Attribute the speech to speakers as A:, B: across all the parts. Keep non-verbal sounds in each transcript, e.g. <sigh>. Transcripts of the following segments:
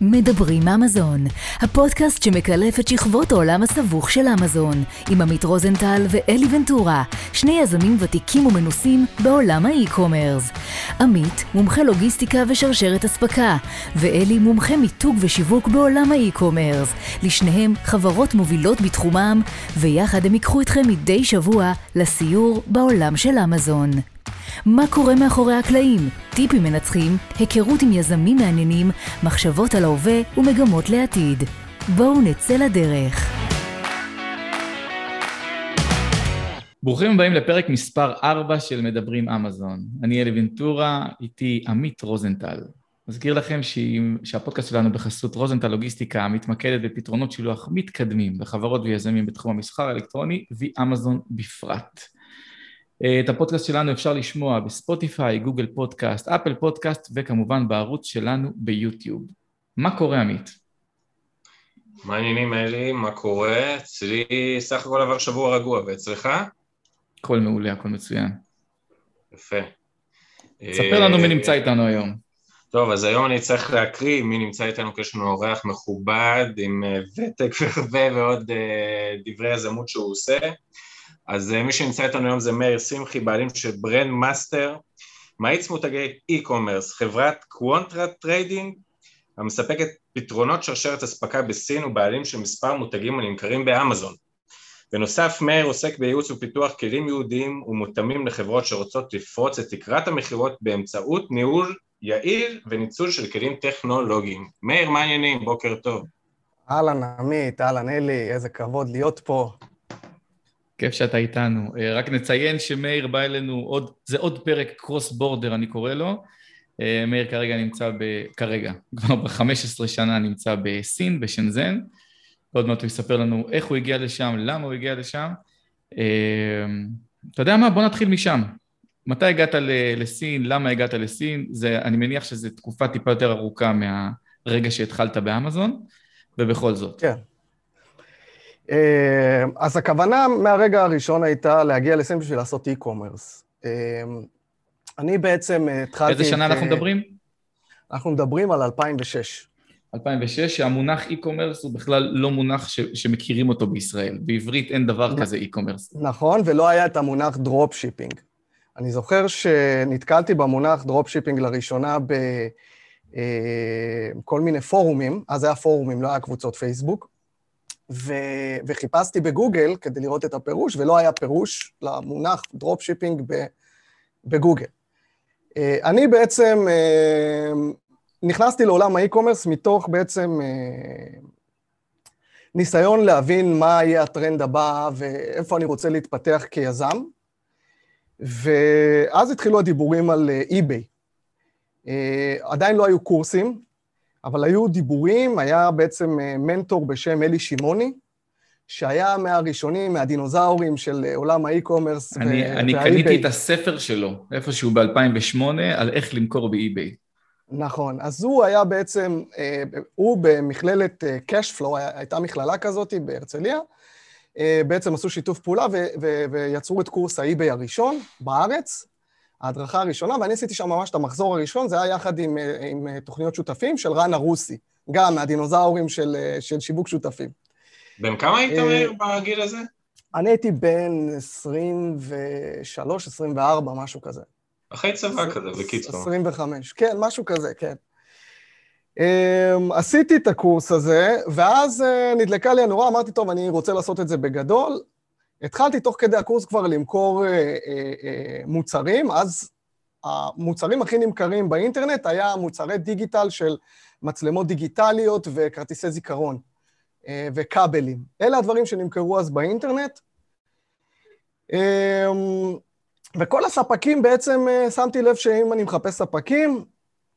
A: מדברים אמזון, הפודקאסט שמקלף את שכבות העולם הסבוך של אמזון, עם עמית רוזנטל ואלי ונטורה, שני יזמים ותיקים ומנוסים בעולם האי-קומרס. עמית, מומחה לוגיסטיקה ושרשרת אספקה, ואלי, מומחה מיתוג ושיווק בעולם האי-קומרס. לשניהם חברות מובילות בתחומם, ויחד הם ייקחו אתכם מדי שבוע לסיור בעולם של אמזון. מה קורה מאחורי הקלעים, טיפים מנצחים, היכרות עם יזמים מעניינים, מחשבות על ההווה ומגמות לעתיד. בואו נצא לדרך.
B: ברוכים הבאים לפרק מספר 4 של מדברים אמזון. אני אלי ונטורה, איתי עמית רוזנטל. מזכיר לכם שהפודקאסט שלנו בחסות רוזנטל לוגיסטיקה מתמקדת בפתרונות שילוח מתקדמים בחברות ויזמים בתחום המסחר האלקטרוני ואמזון בפרט. אה, את הפודקאסט שלנו אפשר לשמוע בספוטיפיי, גוגל פודקאסט, אפל פודקאסט וכמובן בערוץ שלנו ביוטיוב. מה קורה עמית?
C: מה העניינים אלי? מה קורה? אצלי סך הכל עבר שבוע רגוע, ואצלך?
B: הכל מעולה, הכל מצוין.
C: יפה.
B: ספר לנו מי נמצא איתנו היום.
C: טוב, אז היום אני צריך להקריא מי נמצא איתנו, כי יש לנו אורח מכובד עם אה, ותק והרבה ועוד אה, דברי יזמות שהוא עושה. אז אה, מי שנמצא איתנו היום זה מאיר שמחי, בעלים של Brand Master, מאיץ מותגי e-commerce, חברת קוונטרה Trading, המספקת פתרונות שרשרת אספקה בסין ובעלים של מספר מותגים הנמכרים באמזון. בנוסף, מאיר עוסק בייעוץ ופיתוח כלים ייחודיים ומותאמים לחברות שרוצות לפרוץ את תקרת המכירות באמצעות ניהול יעיל וניצול של כלים טכנולוגיים. מאיר, מה העניינים? בוקר טוב.
D: אהלן עמית, אהלן אלי, איזה כבוד להיות פה.
B: כיף שאתה איתנו. אה, רק נציין שמאיר בא אלינו עוד, זה עוד פרק קרוס בורדר אני קורא לו. אה, מאיר כרגע נמצא ב... כרגע, כבר ב-15 שנה נמצא בסין, בשנזן. עוד מעט הוא יספר לנו איך הוא הגיע לשם, למה הוא הגיע לשם. אה, אתה יודע מה? בוא נתחיל משם. מתי הגעת לסין? למה הגעת לסין? זה, אני מניח שזו תקופה טיפה יותר ארוכה מהרגע שהתחלת באמזון, ובכל זאת.
D: כן. אה, אז הכוונה מהרגע הראשון הייתה להגיע לסין בשביל לעשות e-commerce. אה, אני בעצם התחלתי...
B: איזה שנה אנחנו מדברים?
D: אנחנו מדברים על 2006.
B: 2006, שהמונח e-commerce הוא בכלל לא מונח ש- שמכירים אותו בישראל. בעברית אין דבר כזה e-commerce.
D: נכון, ולא היה את המונח drop shipping. אני זוכר שנתקלתי במונח drop shipping לראשונה בכל מיני פורומים, אז היה פורומים, לא היה קבוצות פייסבוק, ו... וחיפשתי בגוגל כדי לראות את הפירוש, ולא היה פירוש למונח drop shipping בגוגל. אני בעצם נכנסתי לעולם ה e-commerce מתוך בעצם ניסיון להבין מה יהיה הטרנד הבא ואיפה אני רוצה להתפתח כיזם. ואז התחילו הדיבורים על אי-ביי. עדיין לא היו קורסים, אבל היו דיבורים, היה בעצם מנטור בשם אלי שמעוני, שהיה מהראשונים, מהדינוזאורים של עולם האי-קומרס.
B: אני, אני קניתי את הספר שלו, איפשהו ב-2008, על איך למכור באי-ביי.
D: נכון, אז הוא היה בעצם, הוא במכללת cashflow, הייתה מכללה כזאת בהרצליה, בעצם עשו שיתוף פעולה ו- ו- ויצרו את קורס האי-ביי הראשון בארץ, ההדרכה הראשונה, ואני עשיתי שם ממש את המחזור הראשון, זה היה יחד עם, עם תוכניות שותפים של רן ארוסי, גם מהדינוזאורים של, של שיווק שותפים.
C: בן כמה היית מאיר בגיל הזה?
D: אני הייתי בן 23-24, משהו כזה.
C: אחרי צבא כזה, בקיצור.
D: 25, כן, משהו כזה, כן. Um, עשיתי את הקורס הזה, ואז uh, נדלקה לי הנורה, אמרתי, טוב, אני רוצה לעשות את זה בגדול. התחלתי תוך כדי הקורס כבר למכור uh, uh, uh, מוצרים, אז המוצרים הכי נמכרים באינטרנט היה מוצרי דיגיטל של מצלמות דיגיטליות וכרטיסי זיכרון uh, וכבלים. אלה הדברים שנמכרו אז באינטרנט. Um, וכל הספקים בעצם, uh, שמתי לב שאם אני מחפש ספקים,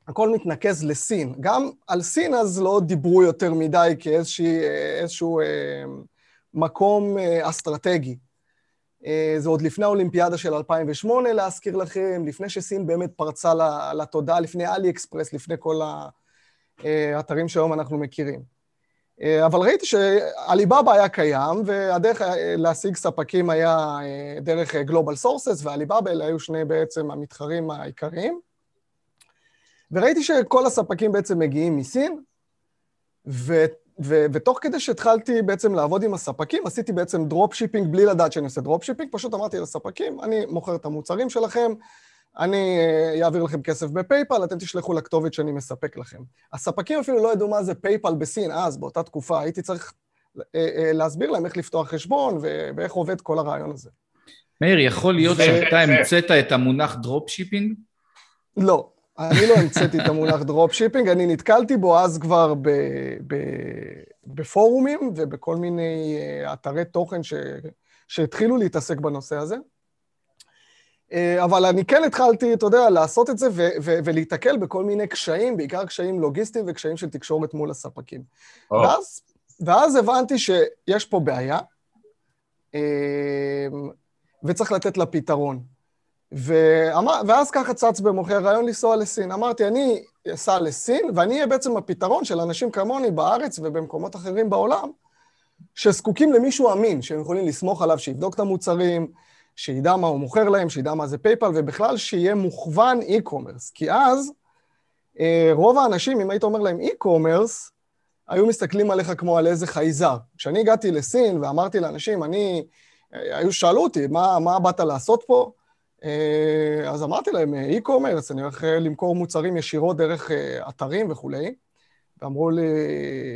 D: הכל מתנקז לסין. גם על סין אז לא דיברו יותר מדי כאיזשהו אה, מקום אה, אסטרטגי. אה, זה עוד לפני האולימפיאדה של 2008, להזכיר לכם, לפני שסין באמת פרצה לתודעה, לפני אלי אקספרס, לפני כל האתרים שהיום אנחנו מכירים. אבל ראיתי שעליבאבא היה קיים, והדרך להשיג ספקים היה דרך Global Sources ועליבאבא, אלה היו שני בעצם המתחרים העיקריים. וראיתי שכל הספקים בעצם מגיעים מסין, ו, ו, ותוך כדי שהתחלתי בעצם לעבוד עם הספקים, עשיתי בעצם drop shipping בלי לדעת שאני עושה drop shipping, פשוט אמרתי לספקים, אני מוכר את המוצרים שלכם, אני אה, אעביר לכם כסף בפייפל, אתם תשלחו לכתובת שאני מספק לכם. הספקים אפילו לא ידעו מה זה פייפל בסין אז, באותה תקופה, הייתי צריך אה, אה, להסביר להם איך לפתוח חשבון ואיך עובד כל הרעיון הזה.
B: מאיר, יכול להיות שאתה המצאת את המונח drop shipping?
D: לא, אני לא המצאתי את המונח drop shipping, אני נתקלתי בו אז כבר ב, ב, בפורומים ובכל מיני אתרי תוכן ש, שהתחילו להתעסק בנושא הזה. אה, אבל אני כן התחלתי, אתה יודע, לעשות את זה ו- ו- ולהיתקל בכל מיני קשיים, בעיקר קשיים לוגיסטיים וקשיים של תקשורת מול הספקים. Oh. ואז, ואז הבנתי שיש פה בעיה, אה, וצריך לתת לה פתרון. ואמר, ואז ככה צץ במוחי הרעיון לנסוע לסין. אמרתי, אני אסע לסין, ואני אהיה בעצם הפתרון של אנשים כמוני בארץ ובמקומות אחרים בעולם, שזקוקים למישהו אמין, שהם יכולים לסמוך עליו, שיבדוק את המוצרים, שידע מה הוא מוכר להם, שידע מה זה פייפל, ובכלל שיהיה מוכוון e-commerce. כי אז אה, רוב האנשים, אם היית אומר להם e-commerce, היו מסתכלים עליך כמו על איזה חייזר. כשאני הגעתי לסין ואמרתי לאנשים, אני... היו שאלו אותי, מה, מה באת לעשות פה? אה, אז אמרתי להם, e-commerce, אני הולך למכור מוצרים ישירות דרך אתרים וכולי. ואמרו לי,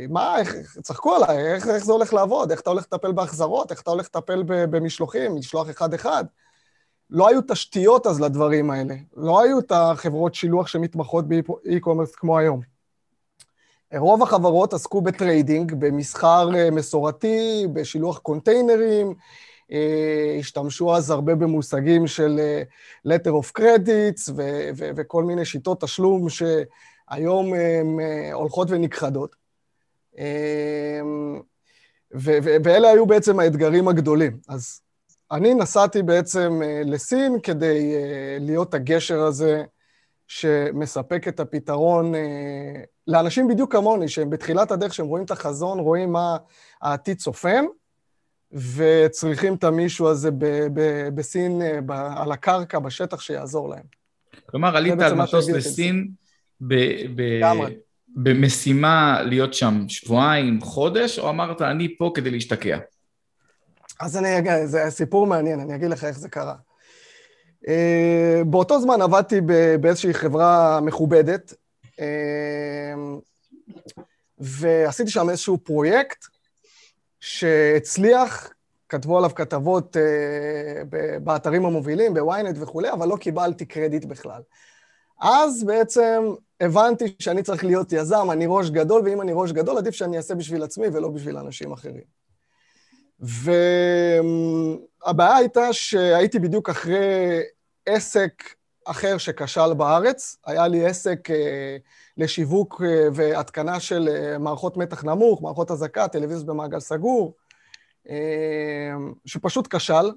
D: מה, איך, צחקו עליי, איך, איך זה הולך לעבוד? איך אתה הולך לטפל בהחזרות? איך אתה הולך לטפל במשלוחים, משלוח אחד-אחד? לא היו תשתיות אז לדברים האלה. לא היו את החברות שילוח שמתמחות ב e-commerce כמו היום. רוב החברות עסקו ב trading, במסחר אה, מסורתי, בשילוח קונטיינרים, אה, השתמשו אז הרבה במושגים של אה, letter of credits ו- ו- וכל מיני שיטות תשלום ש... היום הן אה, הולכות ונכחדות. אה, ואלה היו בעצם האתגרים הגדולים. אז אני נסעתי בעצם אה, לסין כדי להיות הגשר הזה שמספק את הפתרון לאנשים בדיוק כמוני, שהם בתחילת הדרך, שהם רואים את החזון, רואים מה העתיד צופן, וצריכים את המישהו הזה ב- ב- בסין, ב- על הקרקע, בשטח, שיעזור להם.
B: כלומר, עלית על מטוס לסין, ב, ב, במשימה להיות שם שבועיים, חודש, או אמרת, אני פה כדי להשתקע?
D: אז אני אגיד, זה סיפור מעניין, אני אגיד לך איך זה קרה. Uh, באותו זמן עבדתי באיזושהי חברה מכובדת, uh, ועשיתי שם איזשהו פרויקט שהצליח, כתבו עליו כתבות uh, באתרים המובילים, בוויינט וכולי, אבל לא קיבלתי קרדיט בכלל. אז בעצם הבנתי שאני צריך להיות יזם, אני ראש גדול, ואם אני ראש גדול, עדיף שאני אעשה בשביל עצמי ולא בשביל אנשים אחרים. והבעיה הייתה שהייתי בדיוק אחרי עסק אחר שכשל בארץ. היה לי עסק אה, לשיווק אה, והתקנה של אה, מערכות מתח נמוך, מערכות אזעקה, טלוויזיות במעגל סגור, שפשוט כשל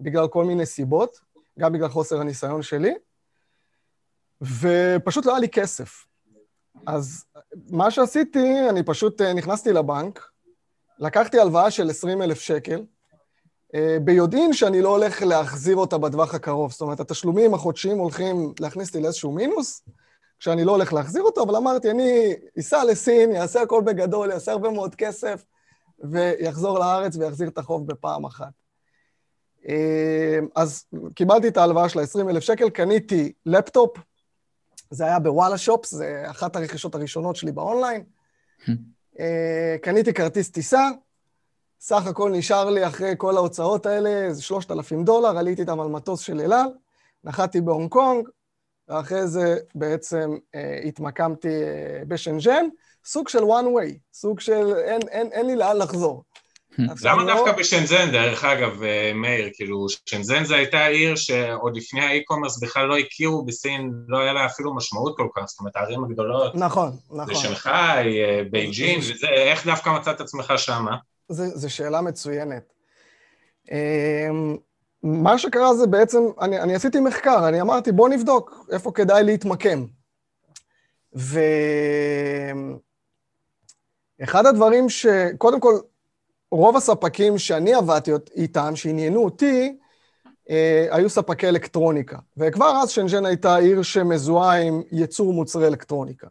D: בגלל כל מיני סיבות, גם בגלל חוסר הניסיון שלי. ופשוט לא היה לי כסף. אז מה שעשיתי, אני פשוט נכנסתי לבנק, לקחתי הלוואה של 20 אלף שקל, ביודעין שאני לא הולך להחזיר אותה בטווח הקרוב. זאת אומרת, התשלומים החודשיים הולכים להכניס אותי לאיזשהו מינוס, כשאני לא הולך להחזיר אותו, אבל אמרתי, אני אסע לסין, יעשה הכל בגדול, יעשה הרבה מאוד כסף, ויחזור לארץ ויחזיר את החוב בפעם אחת. אה, אז קיבלתי את ההלוואה של ה-20 אלף שקל, קניתי לפטופ, זה היה בוואלה שופס, זה אחת הרכישות הראשונות שלי באונליין. אה, קניתי כרטיס טיסה, סך הכל נשאר לי אחרי כל ההוצאות האלה איזה 3,000 דולר, עליתי איתם על מטוס של אל על, נחתתי בהונג קונג, ואחרי זה בעצם אה, התמקמתי אה, בשנז'ן, סוג של one way, סוג של אין, אין, אין לי לאן לחזור.
C: למה לא- דווקא בשנזן, דרך אגב, אה, מאיר, כאילו, שנזן זו הייתה עיר שעוד לפני האי-קומרס בכלל לא הכירו בסין, לא היה לה אפילו משמעות כל כך, זאת אומרת, הערים הגדולות.
D: נכון, נכון.
C: זה שנגחאי, אה, בייג'ין, וזה, איך דווקא מצאת עצמך שמה?
D: זו שאלה מצוינת. אמ, מה שקרה זה בעצם, אני, אני עשיתי מחקר, אני אמרתי, בוא נבדוק איפה כדאי להתמקם. ואחד הדברים ש... קודם כל, רוב הספקים שאני עבדתי איתם, שעניינו אותי, אה, היו ספקי אלקטרוניקה. וכבר אז שנג'ן הייתה עיר שמזוהה עם ייצור מוצרי אלקטרוניקה.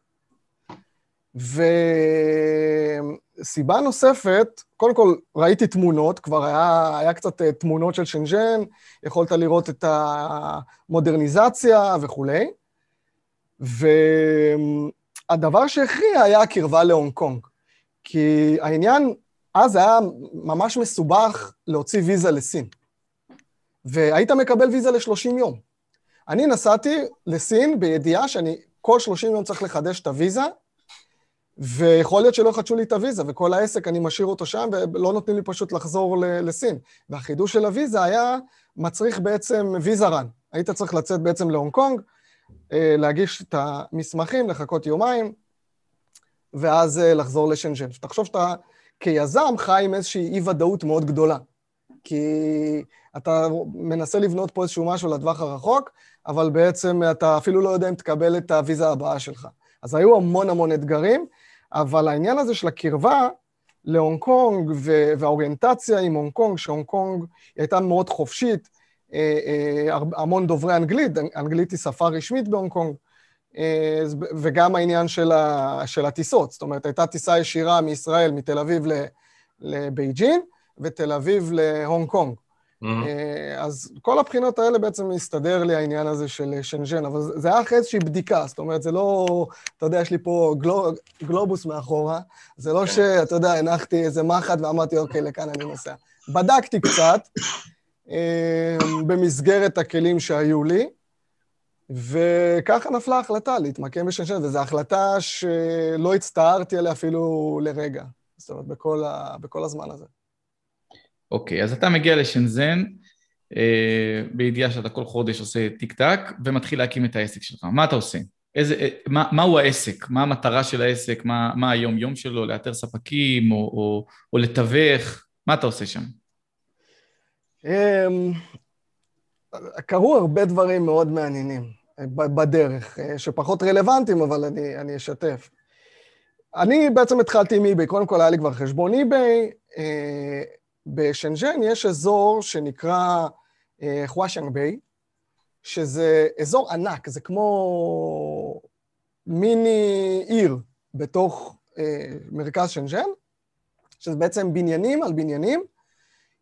D: וסיבה נוספת, קודם כל ראיתי תמונות, כבר היה, היה קצת אה, תמונות של שנג'ן, יכולת לראות את המודרניזציה וכולי, והדבר שהכריע היה הקרבה להונג קונג. כי העניין, אז היה ממש מסובך להוציא ויזה לסין. והיית מקבל ויזה ל-30 יום. אני נסעתי לסין בידיעה שאני כל 30 יום צריך לחדש את הוויזה, ויכול להיות שלא יחדשו לי את הוויזה, וכל העסק, אני משאיר אותו שם, ולא נותנים לי פשוט לחזור לסין. והחידוש של הוויזה היה מצריך בעצם ויזה רן. היית צריך לצאת בעצם להונג קונג, אה, להגיש את המסמכים, לחכות יומיים, ואז אה, לחזור לשנג'ן. תחשוב שאתה כיזם חי עם איזושהי אי-ודאות מאוד גדולה. כי אתה מנסה לבנות פה איזשהו משהו לטווח הרחוק, אבל בעצם אתה אפילו לא יודע אם תקבל את הוויזה הבאה שלך. אז היו המון המון אתגרים, אבל העניין הזה של הקרבה להונג קונג והאוריינטציה עם הונג קונג, שהונג קונג הייתה מאוד חופשית, אה, אה, המון דוברי אנגלית, אנגלית היא שפה רשמית בהונג קונג, אה, וגם העניין של, ה, של הטיסות, זאת אומרת, הייתה טיסה ישירה מישראל, מתל אביב לבייג'ין, ותל אביב להונג קונג. Mm-hmm. אז כל הבחינות האלה בעצם מסתדר לי העניין הזה של שנג'ן, אבל זה היה אחרי איזושהי בדיקה, זאת אומרת, זה לא, אתה יודע, יש לי פה גלו, גלובוס מאחורה, זה לא כן. שאתה יודע, הנחתי איזה מחט ואמרתי, אוקיי, לכאן אני נוסע. בדקתי קצת, אה, במסגרת הכלים שהיו לי, וככה נפלה ההחלטה להתמקם בשנג'ן, וזו החלטה שלא הצטערתי עליה אפילו לרגע, זאת אומרת, בכל, ה, בכל הזמן הזה.
B: אוקיי, אז אתה מגיע לשנזן, אה, בידיעה שאתה כל חודש עושה טיק טק, ומתחיל להקים את העסק שלך. מה אתה עושה? איזה, אה, מה, מהו העסק? מה המטרה של העסק? מה, מה היום-יום שלו? לאתר ספקים או, או, או לתווך? מה אתה עושה שם? אמ,
D: קרו הרבה דברים מאוד מעניינים אה, בדרך, אה, שפחות רלוונטיים, אבל אני, אני אשתף. אני בעצם התחלתי עם eBay, קודם כל היה לי כבר חשבון eBay, בשנג'ן יש אזור שנקרא חואשאנג ביי, שזה אזור ענק, זה כמו מיני עיר בתוך אה, מרכז שנג'ן, שזה בעצם בניינים על בניינים,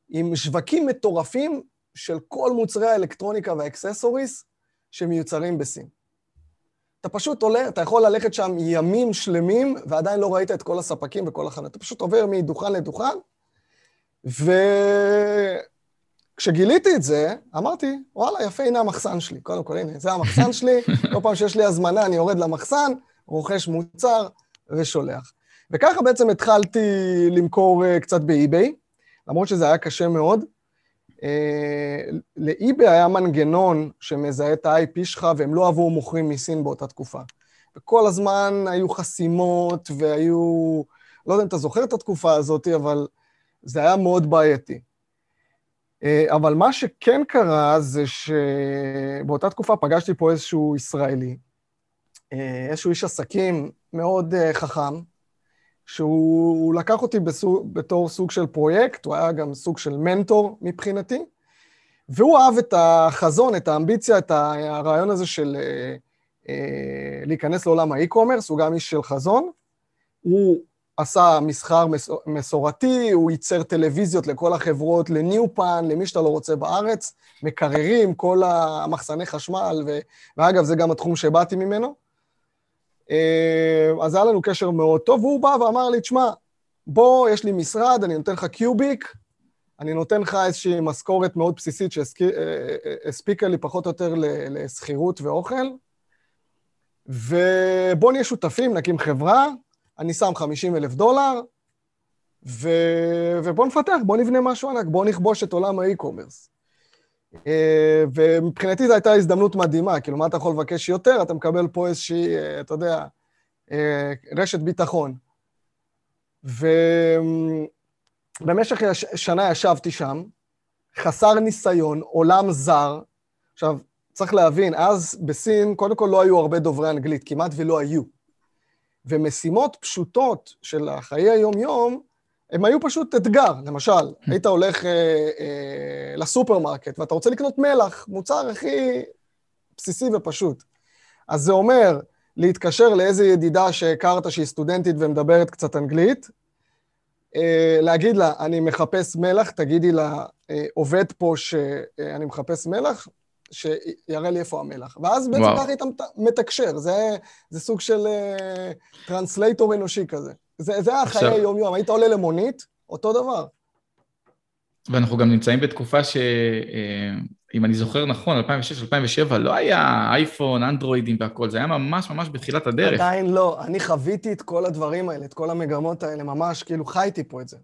D: עם שווקים מטורפים של כל מוצרי האלקטרוניקה והאקססוריס שמיוצרים בסין. אתה פשוט עולה, אתה יכול ללכת שם ימים שלמים, ועדיין לא ראית את כל הספקים וכל החנות. אתה פשוט עובר מדוכן לדוכן, וכשגיליתי את זה, אמרתי, וואלה, יפה, הנה המחסן שלי. קודם כל, הנה, זה המחסן שלי, <laughs> כל פעם שיש לי הזמנה אני יורד למחסן, רוכש מוצר ושולח. וככה בעצם התחלתי למכור uh, קצת באי-ביי, למרות שזה היה קשה מאוד. Uh, לאי-ביי היה מנגנון שמזהה את ה-IP שלך, והם לא אהבו מוכרים מסין באותה תקופה. וכל הזמן היו חסימות והיו... לא יודע אם אתה זוכר את התקופה הזאת, אבל זה היה מאוד בעייתי. אה, אבל מה שכן קרה זה שבאותה תקופה פגשתי פה איזשהו ישראלי, אה, איזשהו איש עסקים מאוד אה, חכם, שהוא לקח אותי בסוג, בתור סוג של פרויקט, הוא היה גם סוג של מנטור מבחינתי, והוא אהב את החזון, את האמביציה, את הרעיון הזה של להיכנס לעולם האי-קומרס, הוא גם איש של חזון. הוא עשה מסחר מסורתי, הוא ייצר טלוויזיות לכל החברות, לניופן, למי שאתה לא רוצה בארץ, מקררים, כל המחסני חשמל, ו... ואגב, זה גם התחום שבאתי ממנו. אה, אז היה לנו קשר מאוד טוב, והוא בא ואמר לי, תשמע, בוא, יש לי משרד, אני נותן לך קיוביק, אני נותן לך איזושהי משכורת מאוד בסיסית שהספיקה לי פחות או יותר לשכירות ואוכל, ובוא נהיה שותפים, נקים חברה, אני שם 50 אלף דולר, ו... ובוא נפתח, בוא נבנה משהו ענק, בוא נכבוש את עולם האי-קומרס. אה, ומבחינתי זו הייתה הזדמנות מדהימה, כאילו, מה אתה יכול לבקש יותר? אתה מקבל פה איזושהי, אה, אתה יודע, אה, רשת ביטחון. ובמשך שנה ישבתי שם, חסר ניסיון, עולם זר. עכשיו, צריך להבין, אז בסין, קודם כל לא היו הרבה דוברי אנגלית, כמעט ולא היו. ומשימות פשוטות של החיי היום-יום, הם היו פשוט אתגר. למשל, היית הולך אה, אה, לסופרמרקט ואתה רוצה לקנות מלח, מוצר הכי בסיסי ופשוט. אז זה אומר להתקשר לאיזה ידידה שהכרת שהיא סטודנטית ומדברת קצת אנגלית, אה, להגיד לה, אני מחפש מלח, תגידי לה, אה, עובד פה שאני מחפש מלח, שיראה לי איפה המלח. ואז בעצם ככה איתם מתקשר, זה, זה סוג של translator אנושי כזה. זה, זה חיי היום-יום, היית עולה למונית, אותו דבר.
B: ואנחנו גם נמצאים בתקופה שאם אני זוכר נכון, 2006-2007, לא היה אייפון, אנדרואידים והכל, זה היה ממש ממש בתחילת הדרך.
D: עדיין לא, אני חוויתי את כל הדברים האלה, את כל המגמות האלה, ממש כאילו חייתי פה את זה.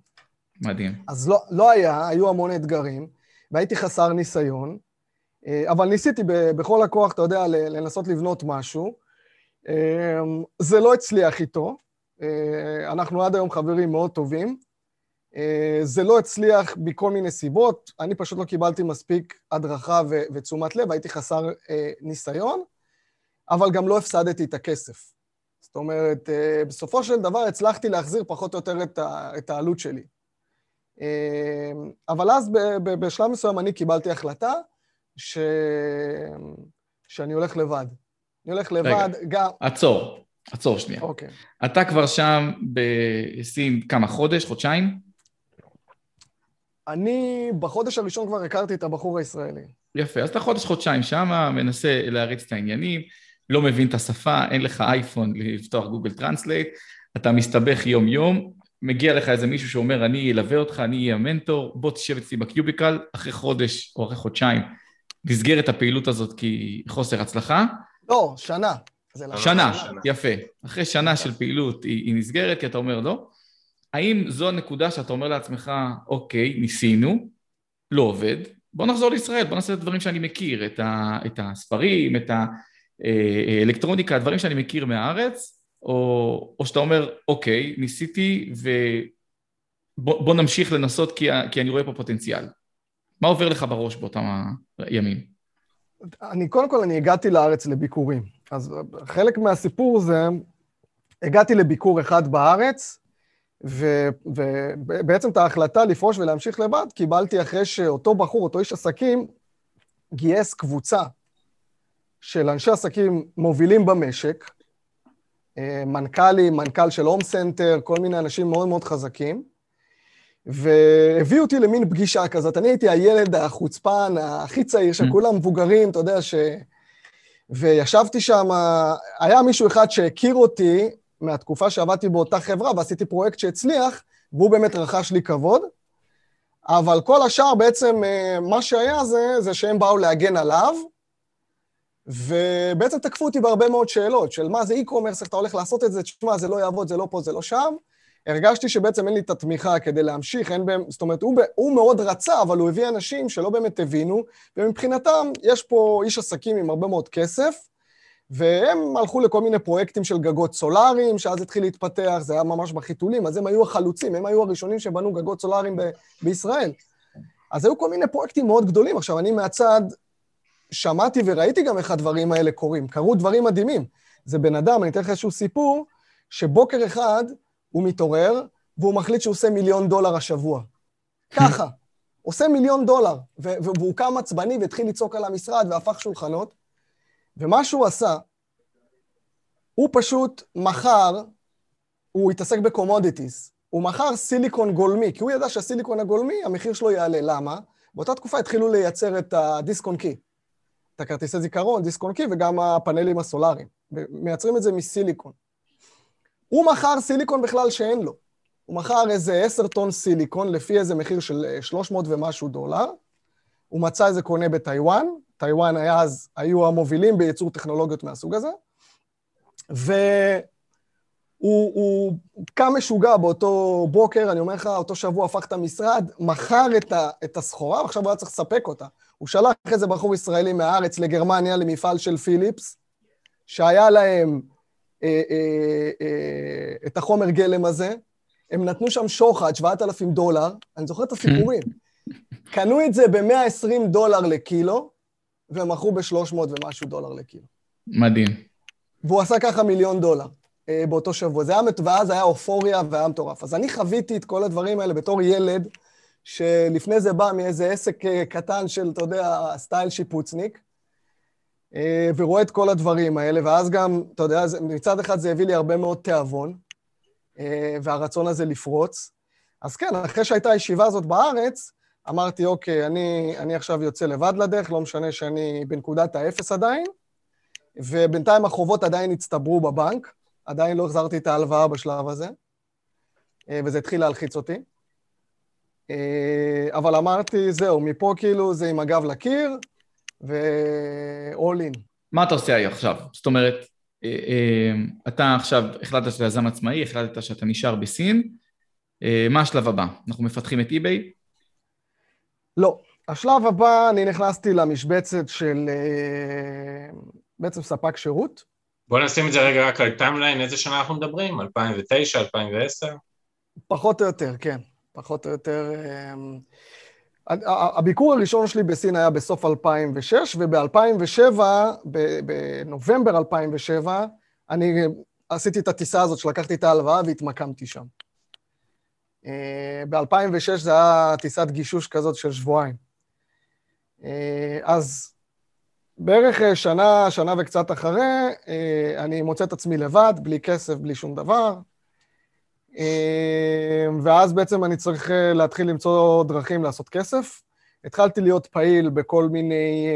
B: מדהים.
D: אז לא, לא היה, היו המון אתגרים, והייתי חסר ניסיון, אה, אבל ניסיתי בכל הכוח, אתה יודע, לנסות לבנות משהו. אה, זה לא הצליח איתו, אה, אנחנו עד היום חברים מאוד טובים. אה, זה לא הצליח מכל מיני סיבות, אני פשוט לא קיבלתי מספיק הדרכה ותשומת לב, הייתי חסר אה, ניסיון, אבל גם לא הפסדתי את הכסף. זאת אומרת, אה, בסופו של דבר הצלחתי להחזיר פחות או יותר את, את העלות שלי. אה, אבל אז בשלב מסוים אני קיבלתי החלטה ש... שאני הולך לבד. אני הולך לבד, רגע, גם...
B: עצור, עצור שנייה.
D: אוקיי.
B: אתה כבר שם בסין כמה, חודש, חודשיים?
D: אני בחודש הראשון כבר הכרתי את הבחור הישראלי.
B: יפה, אז אתה חודש-חודשיים שמה, מנסה להריץ את העניינים, לא מבין את השפה, אין לך אייפון לפתוח Google Translate, אתה מסתבך יום-יום, מגיע לך איזה מישהו שאומר, אני אלווה אותך, אני אהיה המנטור, בוא תשב אצלי בקיוביקל, אחרי חודש או אחרי חודשיים, נסגר את הפעילות הזאת כי חוסר הצלחה.
D: לא, שנה.
B: שנה, שנה, יפה. אחרי שנה של פעילות היא, היא נסגרת, כי אתה אומר לא. האם זו הנקודה שאתה אומר לעצמך, אוקיי, ניסינו, לא עובד, בוא נחזור לישראל, בוא נעשה את הדברים שאני מכיר, את, ה, את הספרים, את האלקטרוניקה, הדברים שאני מכיר מהארץ, או, או שאתה אומר, אוקיי, ניסיתי ובוא נמשיך לנסות כי, כי אני רואה פה פוטנציאל. מה עובר לך בראש באותם הימים?
D: אני, קודם כל, אני הגעתי לארץ לביקורים. אז חלק מהסיפור זה, הגעתי לביקור אחד בארץ, ובעצם את ההחלטה לפרוש ולהמשיך לבד קיבלתי אחרי שאותו בחור, אותו איש עסקים, גייס קבוצה של אנשי עסקים מובילים במשק, אה, מנכ"לים, מנכ"ל של הום סנטר, כל מיני אנשים מאוד מאוד חזקים, והביאו אותי למין פגישה כזאת. אני הייתי הילד החוצפן, הכי צעיר, שכולם מבוגרים, אתה יודע, ש... וישבתי שם, היה מישהו אחד שהכיר אותי מהתקופה שעבדתי באותה חברה ועשיתי פרויקט שהצליח, והוא באמת רכש לי כבוד. אבל כל השאר בעצם, אה, מה שהיה זה, זה שהם באו להגן עליו, ובעצם תקפו אותי בהרבה מאוד שאלות, של מה זה e-commerce, איך אתה הולך לעשות את זה, תשמע, זה לא יעבוד, זה לא פה, זה לא שם. הרגשתי שבעצם אין לי את התמיכה כדי להמשיך, אין בהם, זאת אומרת, הוא, הוא מאוד רצה, אבל הוא הביא אנשים שלא באמת הבינו, ומבחינתם יש פה איש עסקים עם הרבה מאוד כסף, והם הלכו לכל מיני פרויקטים של גגות סולאריים, שאז התחיל להתפתח, זה היה ממש בחיתולים, אז הם היו החלוצים, הם היו הראשונים שבנו גגות סולאריים ב- בישראל. אז היו כל מיני פרויקטים מאוד גדולים. עכשיו, אני מהצד שמעתי וראיתי גם איך הדברים האלה קורים. קרו דברים מדהימים. זה בן אדם, אני אתן לך איזשהו סיפור, שבוקר אחד הוא מתעורר, והוא מחליט שהוא עושה מיליון דולר השבוע. ככה. עושה מיליון דולר, והוא קם עצבני והתחיל לצעוק על המשרד והפך שולחנות, ומה שהוא עשה, הוא פשוט מכר, הוא התעסק ב-commodities, הוא מכר סיליקון גולמי, כי הוא ידע שהסיליקון הגולמי, המחיר שלו יעלה. למה? באותה תקופה התחילו לייצר את ה-Disk on Key, את הכרטיסי זיכרון, Disk on Key, וגם הפאנלים הסולאריים. מייצרים את זה מסיליקון. הוא מכר סיליקון בכלל שאין לו. הוא מכר איזה עשר טון סיליקון לפי איזה מחיר של 300 ומשהו דולר. הוא מצא איזה קונה בטיוואן, טיוואן היה אז, היו המובילים בייצור טכנולוגיות מהסוג הזה, והוא קם משוגע באותו בוקר, אני אומר לך, אותו שבוע הפך את המשרד, מכר את, את הסחורה, ועכשיו הוא היה צריך לספק אותה. הוא שלח איזה בחור ישראלי מהארץ לגרמניה למפעל של פיליפס, שהיה להם אה, אה, אה, את החומר גלם הזה, הם נתנו שם שוחד, 7,000 דולר, אני זוכר את הסיפורים. קנו את זה ב-120 דולר לקילו, והם מכרו ב-300 ומשהו דולר לקילו.
B: מדהים.
D: והוא עשה ככה מיליון דולר אה, באותו שבוע. זה היה, ואז היה אופוריה והיה מטורף. אז אני חוויתי את כל הדברים האלה בתור ילד, שלפני זה בא מאיזה עסק אה, קטן של, אתה יודע, סטייל שיפוצניק, אה, ורואה את כל הדברים האלה, ואז גם, אתה יודע, מצד אחד זה הביא לי הרבה מאוד תיאבון, אה, והרצון הזה לפרוץ. אז כן, אחרי שהייתה הישיבה הזאת בארץ, אמרתי, אוקיי, אני, אני עכשיו יוצא לבד לדרך, לא משנה שאני בנקודת האפס עדיין, ובינתיים החובות עדיין הצטברו בבנק, עדיין לא החזרתי את ההלוואה בשלב הזה, אה, וזה התחיל להלחיץ אותי. אה, אבל אמרתי, זהו, מפה כאילו זה עם הגב לקיר, ו-all in.
B: מה אתה עושה עכשיו? זאת אומרת, אה, אתה עכשיו החלטת שאתה יזם עצמאי, החלטת שאתה נשאר בסין, מה השלב הבא? אנחנו מפתחים את אי-ביי?
D: לא. השלב הבא, אני נכנסתי למשבצת של בעצם ספק שירות.
C: בוא נשים את זה רגע רק על timeline, איזה שנה אנחנו מדברים? 2009, 2010?
D: פחות או יותר, כן. פחות או יותר... הביקור הראשון שלי בסין היה בסוף 2006, וב-2007, בנובמבר 2007, אני עשיתי את הטיסה הזאת שלקחתי את ההלוואה והתמקמתי שם. אה, ב-2006 זה היה טיסת גישוש כזאת של שבועיים. אה, אז בערך אה, שנה, שנה וקצת אחרי, אני מוצא את עצמי לבד, בלי כסף, בלי שום דבר. אה, ואז בעצם אני צריך להתחיל למצוא דרכים לעשות כסף. התחלתי להיות פעיל בכל מיני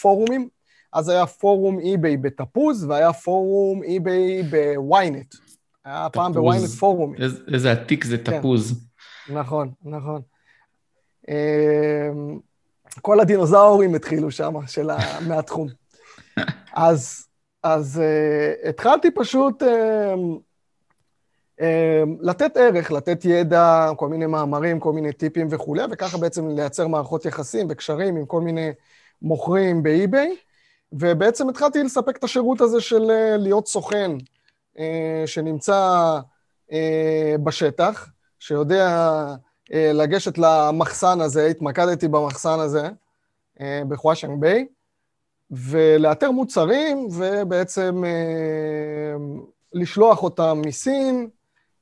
D: פורומים. אז היה פורום אי-ביי בתפוז, והיה פורום אי-ביי בוויינט. היה פעם בוויינט פורום.
B: איזה עתיק זה כן. תפוז.
D: כן. נכון, נכון. כל הדינוזאורים התחילו שם. <laughs> מהתחום. אז, אז uh, התחלתי פשוט uh, לתת ערך, לתת ידע, כל מיני מאמרים, כל מיני טיפים וכולי, וככה בעצם לייצר מערכות יחסים וקשרים עם כל מיני מוכרים באי-ביי, ובעצם התחלתי לספק את השירות הזה של uh, להיות סוכן uh, שנמצא uh, בשטח, שיודע... אה, לגשת למחסן הזה, התמקדתי במחסן הזה אה, בחואשנג ביי, ולאתר מוצרים ובעצם אה, לשלוח אותם מסין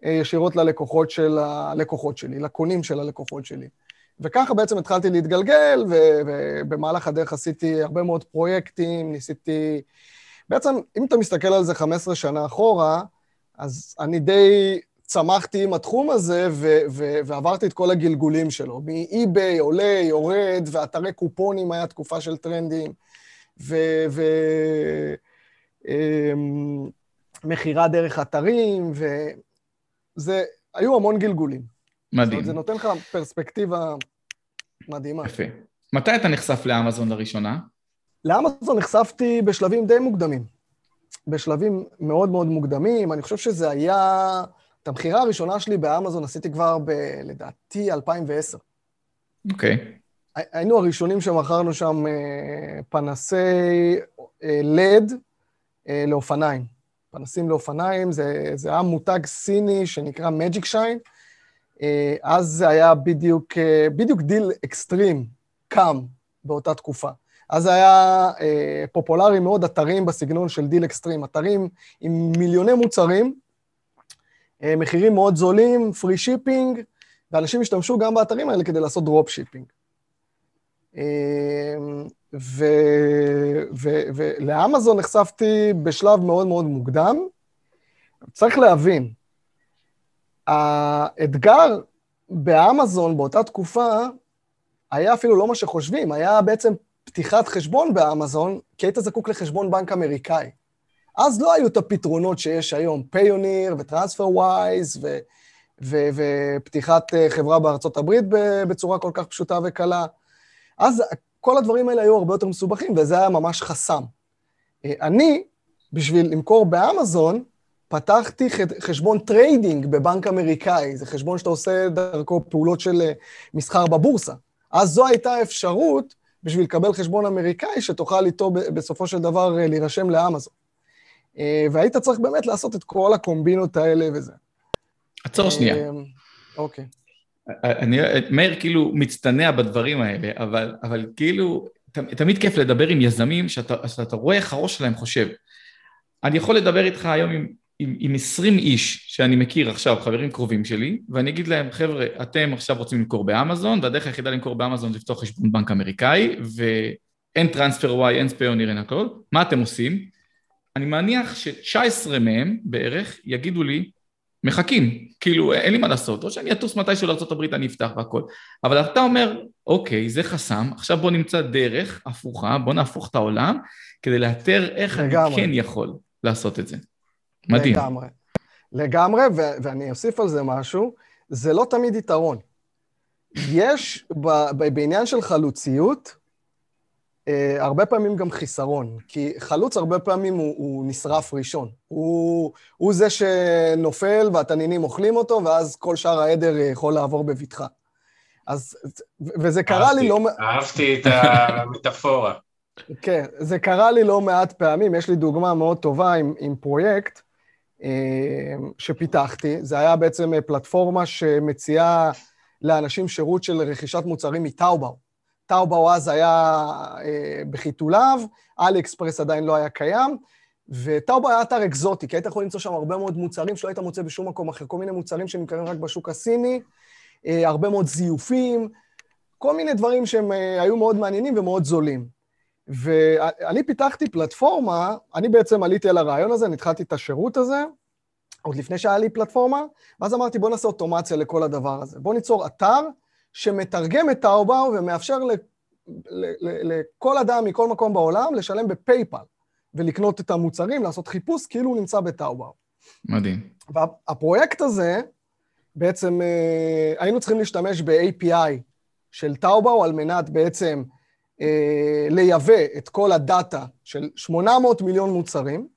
D: ישירות ללקוחות של הלקוחות שלי, לקונים של הלקוחות שלי. וככה בעצם התחלתי להתגלגל, ובמהלך הדרך עשיתי הרבה מאוד פרויקטים, ניסיתי... בעצם, אם אתה מסתכל על זה 15 שנה אחורה, אז אני די צמחתי עם התחום הזה ו- ו- ועברתי את כל הגלגולים שלו. מאי-ביי, עולה, יורד, ואתרי קופונים היה תקופה של טרנדים, ומכירה ו- אמ, דרך אתרים, וזה, היו המון גלגולים.
B: מדהים.
D: זה נותן לך פרספקטיבה מדהימה.
B: יפה. מתי אתה נחשף לאמזון לראשונה?
D: לאמזון נחשפתי בשלבים די מוקדמים. בשלבים מאוד מאוד מוקדמים. אני חושב שזה היה... את המכירה הראשונה שלי באמזון עשיתי כבר ב... לדעתי 2010.
B: אוקיי. Okay.
D: היינו הראשונים שמכרנו שם אה, פנסי אה, לד אה, לאופניים. פנסים לאופניים, זה, זה היה מותג סיני שנקרא Magic Shine. אז זה היה בדיוק, בדיוק DealExtreme קם באותה תקופה. אז זה היה פופולרי מאוד, אתרים בסגנון של DealExtreme, אתרים עם מיליוני מוצרים, אה, מחירים מאוד זולים, free shipping, ואנשים השתמשו גם באתרים האלה כדי לעשות drop shipping. ולאמזון נחשפתי בשלב מאוד מאוד מוקדם. צריך להבין, האתגר באמזון באותה תקופה היה אפילו לא מה שחושבים, היה בעצם פתיחת חשבון באמזון, כי היית זקוק לחשבון בנק אמריקאי. אז לא היו את הפתרונות שיש היום, פיוניר וטרנספר ווייז ופתיחת אה, חברה בארצות הברית בצורה כל כך פשוטה וקלה. אז כל הדברים האלה היו הרבה יותר מסובכים, וזה היה ממש חסם. אה, אני, בשביל למכור באמזון, פתחתי חשבון trading בבנק אמריקאי, זה חשבון שאתה עושה דרכו פעולות של אה, מסחר בבורסה. אז זו הייתה האפשרות בשביל לקבל חשבון אמריקאי, שתוכל איתו בסופו של דבר להירשם לאמזון. אה, והיית צריך באמת לעשות את כל הקומבינות האלה וזה.
B: עצור שנייה. אה,
D: אוקיי.
B: אני, מאיר כאילו מצטנע בדברים האלה, אבל, אבל כאילו, תמיד כיף לדבר עם יזמים שאתה, שאתה רואה איך הראש שלהם חושב. אני יכול לדבר איתך היום עם, עם, עם 20 איש שאני מכיר עכשיו, חברים קרובים שלי, ואני אגיד להם, חבר'ה, אתם עכשיו רוצים למכור באמזון, והדרך היחידה למכור באמזון זה לפתוח חשבון בנק אמריקאי, ו... אין טרנספר Y, אין ספיוניר, אין הכל, מה אתם עושים? אני מניח ש-19 מהם בערך יגידו לי, מחכים, כאילו אין לי מה לעשות, או שאני אטוס מתישהו לארה"ב אני אפתח והכל. אבל אתה אומר, אוקיי, זה חסם, עכשיו בוא נמצא דרך הפוכה, בוא נהפוך את העולם, כדי לאתר איך לגמרי. אני כן יכול לעשות את זה. מדהים.
D: לגמרי. לגמרי, ו- ואני אוסיף על זה משהו, זה לא תמיד יתרון. יש ב- ב- בעניין של חלוציות, הרבה פעמים גם חיסרון, כי חלוץ הרבה פעמים הוא, הוא נשרף ראשון. הוא, הוא זה שנופל והתנינים אוכלים אותו, ואז כל שאר העדר יכול לעבור בבטחה. אז, וזה קרה
C: אהבתי,
D: לי לא...
C: אהבתי את <laughs> המטאפורה.
D: כן, זה קרה לי לא מעט פעמים. יש לי דוגמה מאוד טובה עם, עם פרויקט אה, שפיתחתי. זה היה בעצם פלטפורמה שמציעה לאנשים שירות של רכישת מוצרים מטאובאו. טאובאו אז היה אה, בחיתוליו, אלי אקספרס עדיין לא היה קיים, וטאובאו היה אתר אקזוטי, כי היית יכול למצוא שם הרבה מאוד מוצרים שלא היית מוצא בשום מקום אחר, כל מיני מוצרים שנמכרים רק בשוק הסיני, אה, הרבה מאוד זיופים, כל מיני דברים שהם אה, היו מאוד מעניינים ומאוד זולים. ואני פיתחתי פלטפורמה, אני בעצם עליתי על הרעיון הזה, נתחלתי את השירות הזה, עוד לפני שהיה לי פלטפורמה, ואז אמרתי, בוא נעשה אוטומציה לכל הדבר הזה. בוא ניצור אתר שמתרגם את טאובאו ומאפשר לכל אדם מכל מקום בעולם לשלם בפייפל ולקנות את המוצרים, לעשות חיפוש כאילו הוא נמצא בטאובאו.
B: מדהים.
D: והפרויקט הזה, בעצם אה, היינו צריכים להשתמש ב-API של טאובאו על מנת בעצם אה, לייבא את כל ה-data של 800 מיליון מוצרים,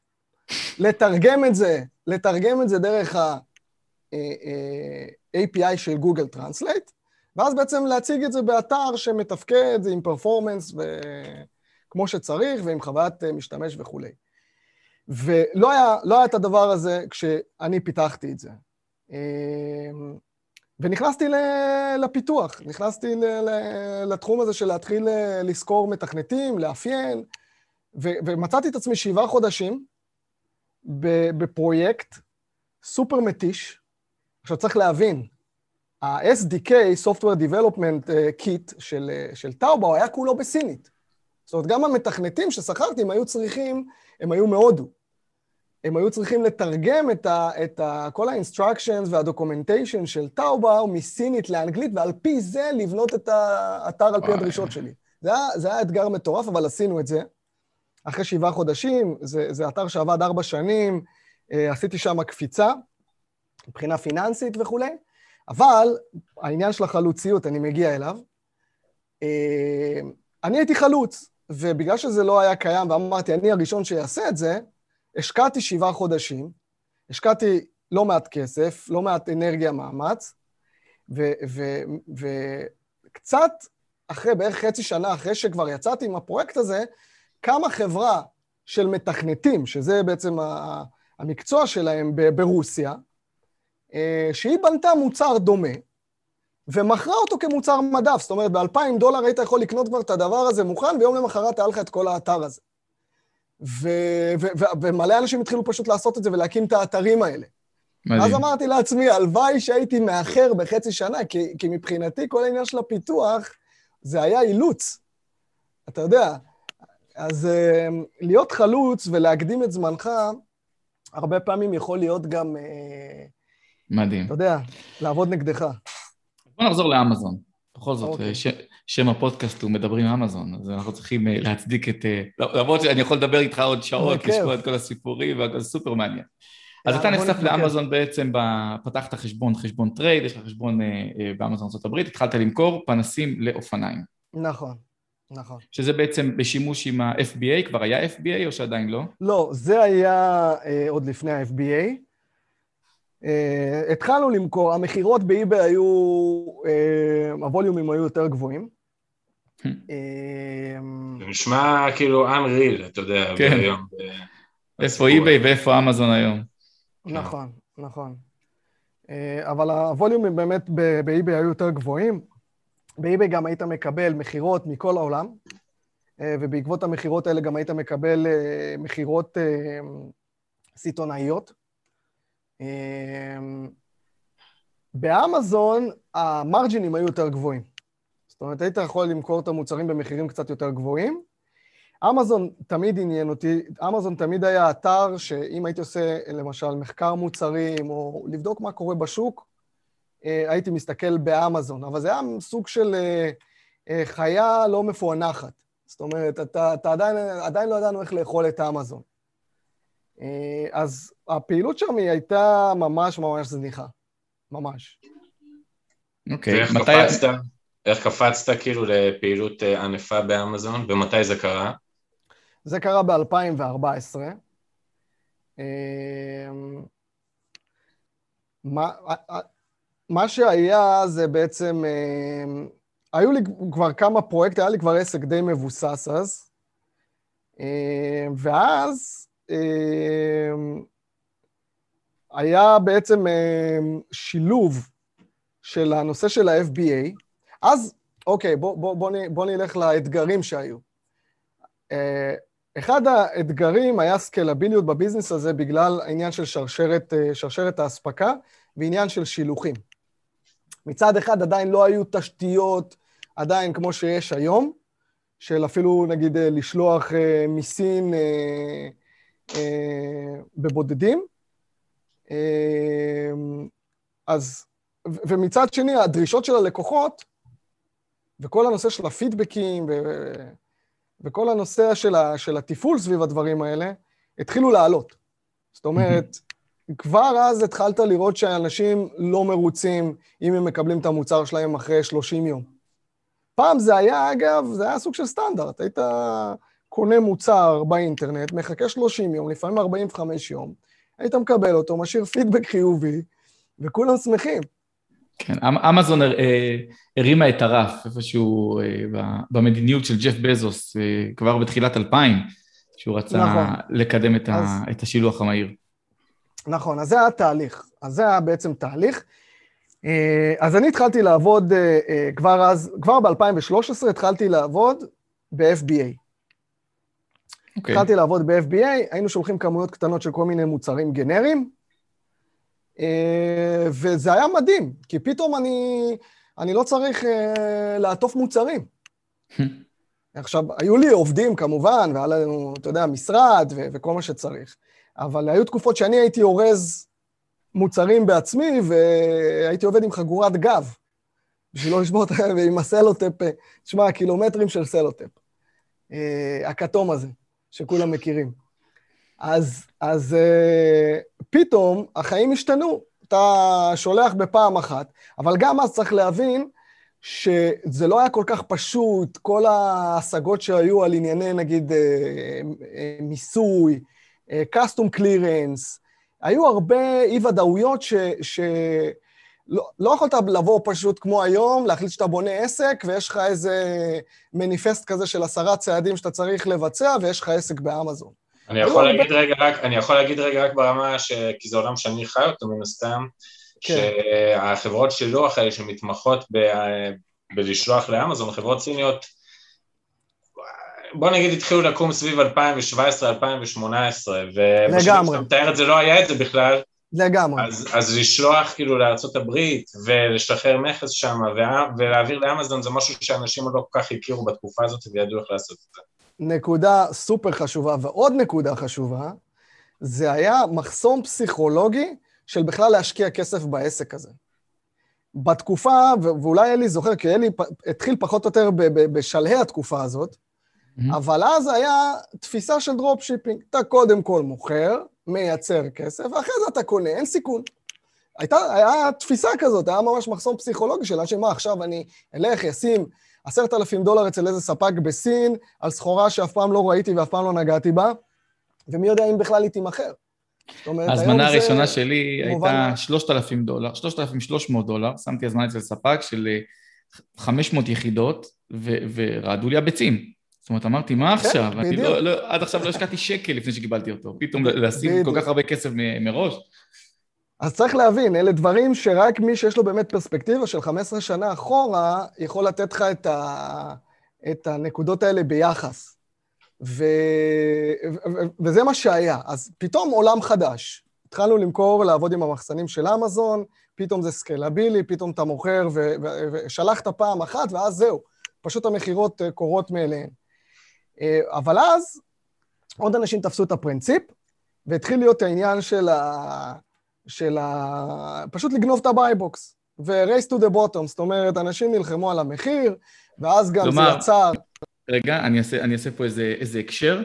D: לתרגם את זה, לתרגם את זה דרך ה-API אה, של Google Translate, ואז בעצם להציג את זה באתר שמתפקד עם performance וכמו שצריך ועם חוויית אה, משתמש וכולי. ולא היה, לא היה את הדבר הזה כשאני פיתחתי את זה. אמ, ונכנסתי לפיתוח, נכנסתי לתחום הזה של להתחיל אה, לשכור מתכנתים, לאפיין, ומצאתי את עצמי שבעה חודשים בפרויקט סופר מתיש. עכשיו צריך להבין, ה-SDK, Software Development אה, Kit של, אה, של טאובאו, היה כולו בסינית. זאת אומרת, גם המתכנתים ששכרתי, הם היו צריכים, הם היו מהודו. הם היו צריכים לתרגם את, ה, את ה, כל ה-instructions וה-documentation של טאובאו מסינית לאנגלית, ועל פי זה לבנות את האתר על פי הדרישות שלי. זה היה, זה היה אתגר מטורף, אבל עשינו את זה. אחרי שבעה חודשים, זה, זה אתר שעבד ארבע שנים, אה, עשיתי שם קפיצה, מבחינה פיננסית וכולי. אבל העניין של החלוציות, אני מגיע אליו. אה, אני הייתי חלוץ, ובגלל שזה לא היה קיים, ואמרתי, אני הראשון שיעשה את זה, השקעתי שבעה חודשים, השקעתי לא מעט כסף, לא מעט אנרגיה, מאמץ, וקצת אחרי, בערך חצי שנה אחרי שכבר יצאתי עם הפרויקט הזה, קמה חברה של מתכנתים, שזה בעצם המקצוע שלהם ברוסיה, שהיא בנתה מוצר דומה, ומכרה אותו כמוצר מדף. זאת אומרת, ב-2,000 דולר היית יכול לקנות כבר את הדבר הזה מוכן, ויום למחרת היה לך את כל האתר הזה. ו- ו- ו- ומלא אנשים התחילו פשוט לעשות את זה ולהקים את האתרים האלה. מדהים. אז אמרתי לעצמי, הלוואי שהייתי מאחר בחצי שנה, כי, כי מבחינתי כל העניין של הפיתוח זה היה אילוץ. אתה יודע, אז uh, להיות חלוץ ולהקדים את זמנך, הרבה פעמים יכול להיות גם... Uh,
B: מדהים.
D: אתה יודע, לעבוד נגדך.
B: בוא נחזור לאמזון. בכל זאת, okay. אוקיי. ש, שם הפודקאסט הוא מדברים אמזון, אז אנחנו צריכים uh, להצדיק את... Uh, למרות שאני יכול לדבר איתך עוד שעות, לשמוע את כל הסיפורים, והכל סופר מעניין. אז אתה נחשף לאמזון בעצם, פתחת חשבון, חשבון trade, יש לך חשבון uh, uh, באמזון ארה"ב, התחלת למכור פנסים לאופניים.
D: נכון, נכון.
B: שזה בעצם בשימוש עם ה-FBA, כבר היה FBA או שעדיין לא?
D: לא, זה היה uh, עוד לפני ה-FBA. Uh, התחלנו למכור, המכירות באיבי היו, uh, הווליומים היו יותר גבוהים.
C: Hmm. זה נשמע כאילו unreal, אתה יודע, כן. ביום.
B: איפה איביי ואיפה אמזון היום.
D: נכון, נכון. אבל הווליומים באמת באיביי היו יותר גבוהים. באיביי גם היית מקבל מכירות מכל העולם, ובעקבות המכירות האלה גם היית מקבל מכירות סיטונאיות. אמ, באמזון המרג'ינים היו יותר גבוהים. זאת אומרת, היית יכול למכור את המוצרים במחירים קצת יותר גבוהים, אמזון תמיד עניין אותי, אמזון תמיד היה אתר שאם הייתי עושה למשל מחקר מוצרים או לבדוק מה קורה בשוק, אה, הייתי מסתכל באמזון, אבל זה היה סוג של אה, אה, חיה לא מפוענחת. זאת אומרת, אתה, אתה עדיין, עדיין לא ידענו איך לאכול את אמזון. אז הפעילות שם היא הייתה ממש ממש זניחה. ממש.
C: אוקיי, okay, מתי... קפצת? איך קפצת כאילו לפעילות ענפה באמזון, ומתי זה קרה?
D: זה קרה ב-2014. מה, מה שהיה זה בעצם, אה, היו לי כבר כמה פרויקטים, היה לי כבר עסק די מבוסס אז, אה, ואז אה, היה בעצם שילוב של הנושא של ה-FBA. אז, אוקיי, בוא, בוא, בוא, בוא נלך לאתגרים שהיו. אחד האתגרים היה סקלביליות בביזנס הזה בגלל העניין של שרשרת, שרשרת האספקה ועניין של שילוחים. מצד אחד עדיין לא היו תשתיות עדיין כמו שיש היום, של אפילו נגיד אה, לשלוח אה, מסין אה, בבודדים. אז, ומצד שני, הדרישות של הלקוחות, וכל הנושא של הפידבקים, ו, וכל הנושא של, ה, של התפעול סביב הדברים האלה, התחילו לעלות. זאת אומרת, כבר אז התחלת לראות שאנשים לא מרוצים אם הם מקבלים את המוצר שלהם אחרי 30 יום. פעם זה היה, אגב, זה היה סוג של סטנדרט. היית קונה מוצר באינטרנט, מחכה 30 יום, לפעמים 45 יום, היית מקבל אותו, משאיר פידבק חיובי, וכולם שמחים.
B: כן, אמ-, אמזון אה, הרימה את הרף איפשהו אה, במדיניות של ג'ף בזוס אה, כבר בתחילת 2000, שהוא רצה נכון. לקדם את, אז... ה, את השילוח המהיר.
D: נכון, אז זה היה תהליך. אז זה היה בעצם תהליך. אז אני התחלתי לעבוד כבר אז, כבר ב-2013 התחלתי לעבוד ב-FBA. Okay. אוקיי. התחלתי לעבוד ב-FBA, היינו שולחים כמויות קטנות של כל מיני מוצרים גנריים, וזה היה מדהים, כי פתאום אני, אני לא צריך לעטוף מוצרים. עכשיו, היו לי עובדים כמובן, והיה לנו, אתה יודע, משרד ו- וכל מה שצריך. אבל היו תקופות שאני הייתי אורז מוצרים בעצמי, והייתי עובד עם חגורת גב, בשביל לא לשבור את ה... ועם הסלוטפ, תשמע, קילומטרים של סלוטפ. אה, הכתום הזה, שכולם מכירים. אז, אז אה, פתאום החיים השתנו. אתה שולח בפעם אחת, אבל גם אז צריך להבין שזה לא היה כל כך פשוט, כל ההשגות שהיו על ענייני, נגיד, אה, מיסוי, קאסטום קלירנס, היו הרבה אי-ודאויות ש... ש... לא, לא יכולת לבוא פשוט כמו היום, להחליט שאתה בונה עסק, ויש לך איזה מניפסט כזה של עשרה צעדים שאתה צריך לבצע, ויש לך עסק באמזון.
C: אני יכול, להגיד הרבה... רגע רק, אני יכול להגיד רגע רק ברמה, ש... כי זה עולם שאני חי אותו מן הסתם, כן. שהחברות שילוח האלה שמתמחות ב... בלשלוח לאמזון, חברות סיניות, בוא נגיד התחילו לקום סביב 2017-2018, ובשביל שאתה מתאר את זה לא היה את זה בכלל.
D: לגמרי.
C: אז, אז לשלוח כאילו לארה"ב ולשחרר מכס שם ולהעביר לאמזון זה משהו שאנשים עוד לא כל כך הכירו בתקופה הזאת וידעו איך לעשות את זה.
D: נקודה סופר חשובה, ועוד נקודה חשובה, זה היה מחסום פסיכולוגי של בכלל להשקיע כסף בעסק הזה. בתקופה, ואולי אלי זוכר, כי אלי התחיל פחות או יותר בשלהי התקופה הזאת, Mm-hmm. אבל אז היה תפיסה של dropshipping. אתה קודם כל מוכר, מייצר כסף, ואחרי זה אתה קונה, אין סיכון. הייתה, היה תפיסה כזאת, היה ממש מחסום פסיכולוגי של אנשים, מה, עכשיו אני אלך, אשים עשרת אלפים דולר אצל איזה ספק בסין, על סחורה שאף פעם לא ראיתי ואף פעם לא נגעתי בה, ומי יודע אם בכלל היא תימכר.
B: ההזמנה הראשונה שלי הייתה 3,000 דולר, 3,300 דולר, שמתי הזמנה אצל ספק של 500 אה, יחידות, ורעדו לי הביצים. זאת אומרת, אמרתי, מה כן, עכשיו? אני לא, לא, עד עכשיו לא השקעתי שקל לפני שקיבלתי אותו. פתאום לשים כל כך הרבה כסף מראש.
D: אז צריך להבין, אלה דברים שרק מי שיש לו באמת פרספקטיבה של 15 שנה אחורה, יכול לתת לך את, ה... את הנקודות האלה ביחס. ו... ו... וזה מה שהיה. אז פתאום עולם חדש. התחלנו למכור, לעבוד עם המחסנים של אמזון, פתאום זה סקלבילי, פתאום אתה מוכר ושלחת פעם אחת, ואז זהו. פשוט המכירות אה, קורות מאליהן. אבל אז עוד אנשים תפסו את הפרינציפ, והתחיל להיות העניין של ה... של ה... פשוט לגנוב את ה-buy box. ו-race to the bottom, זאת אומרת, אנשים נלחמו על המחיר, ואז גם
B: כלומר,
D: זה יצר...
B: רגע, אני אעשה, אני אעשה פה איזה, איזה הקשר.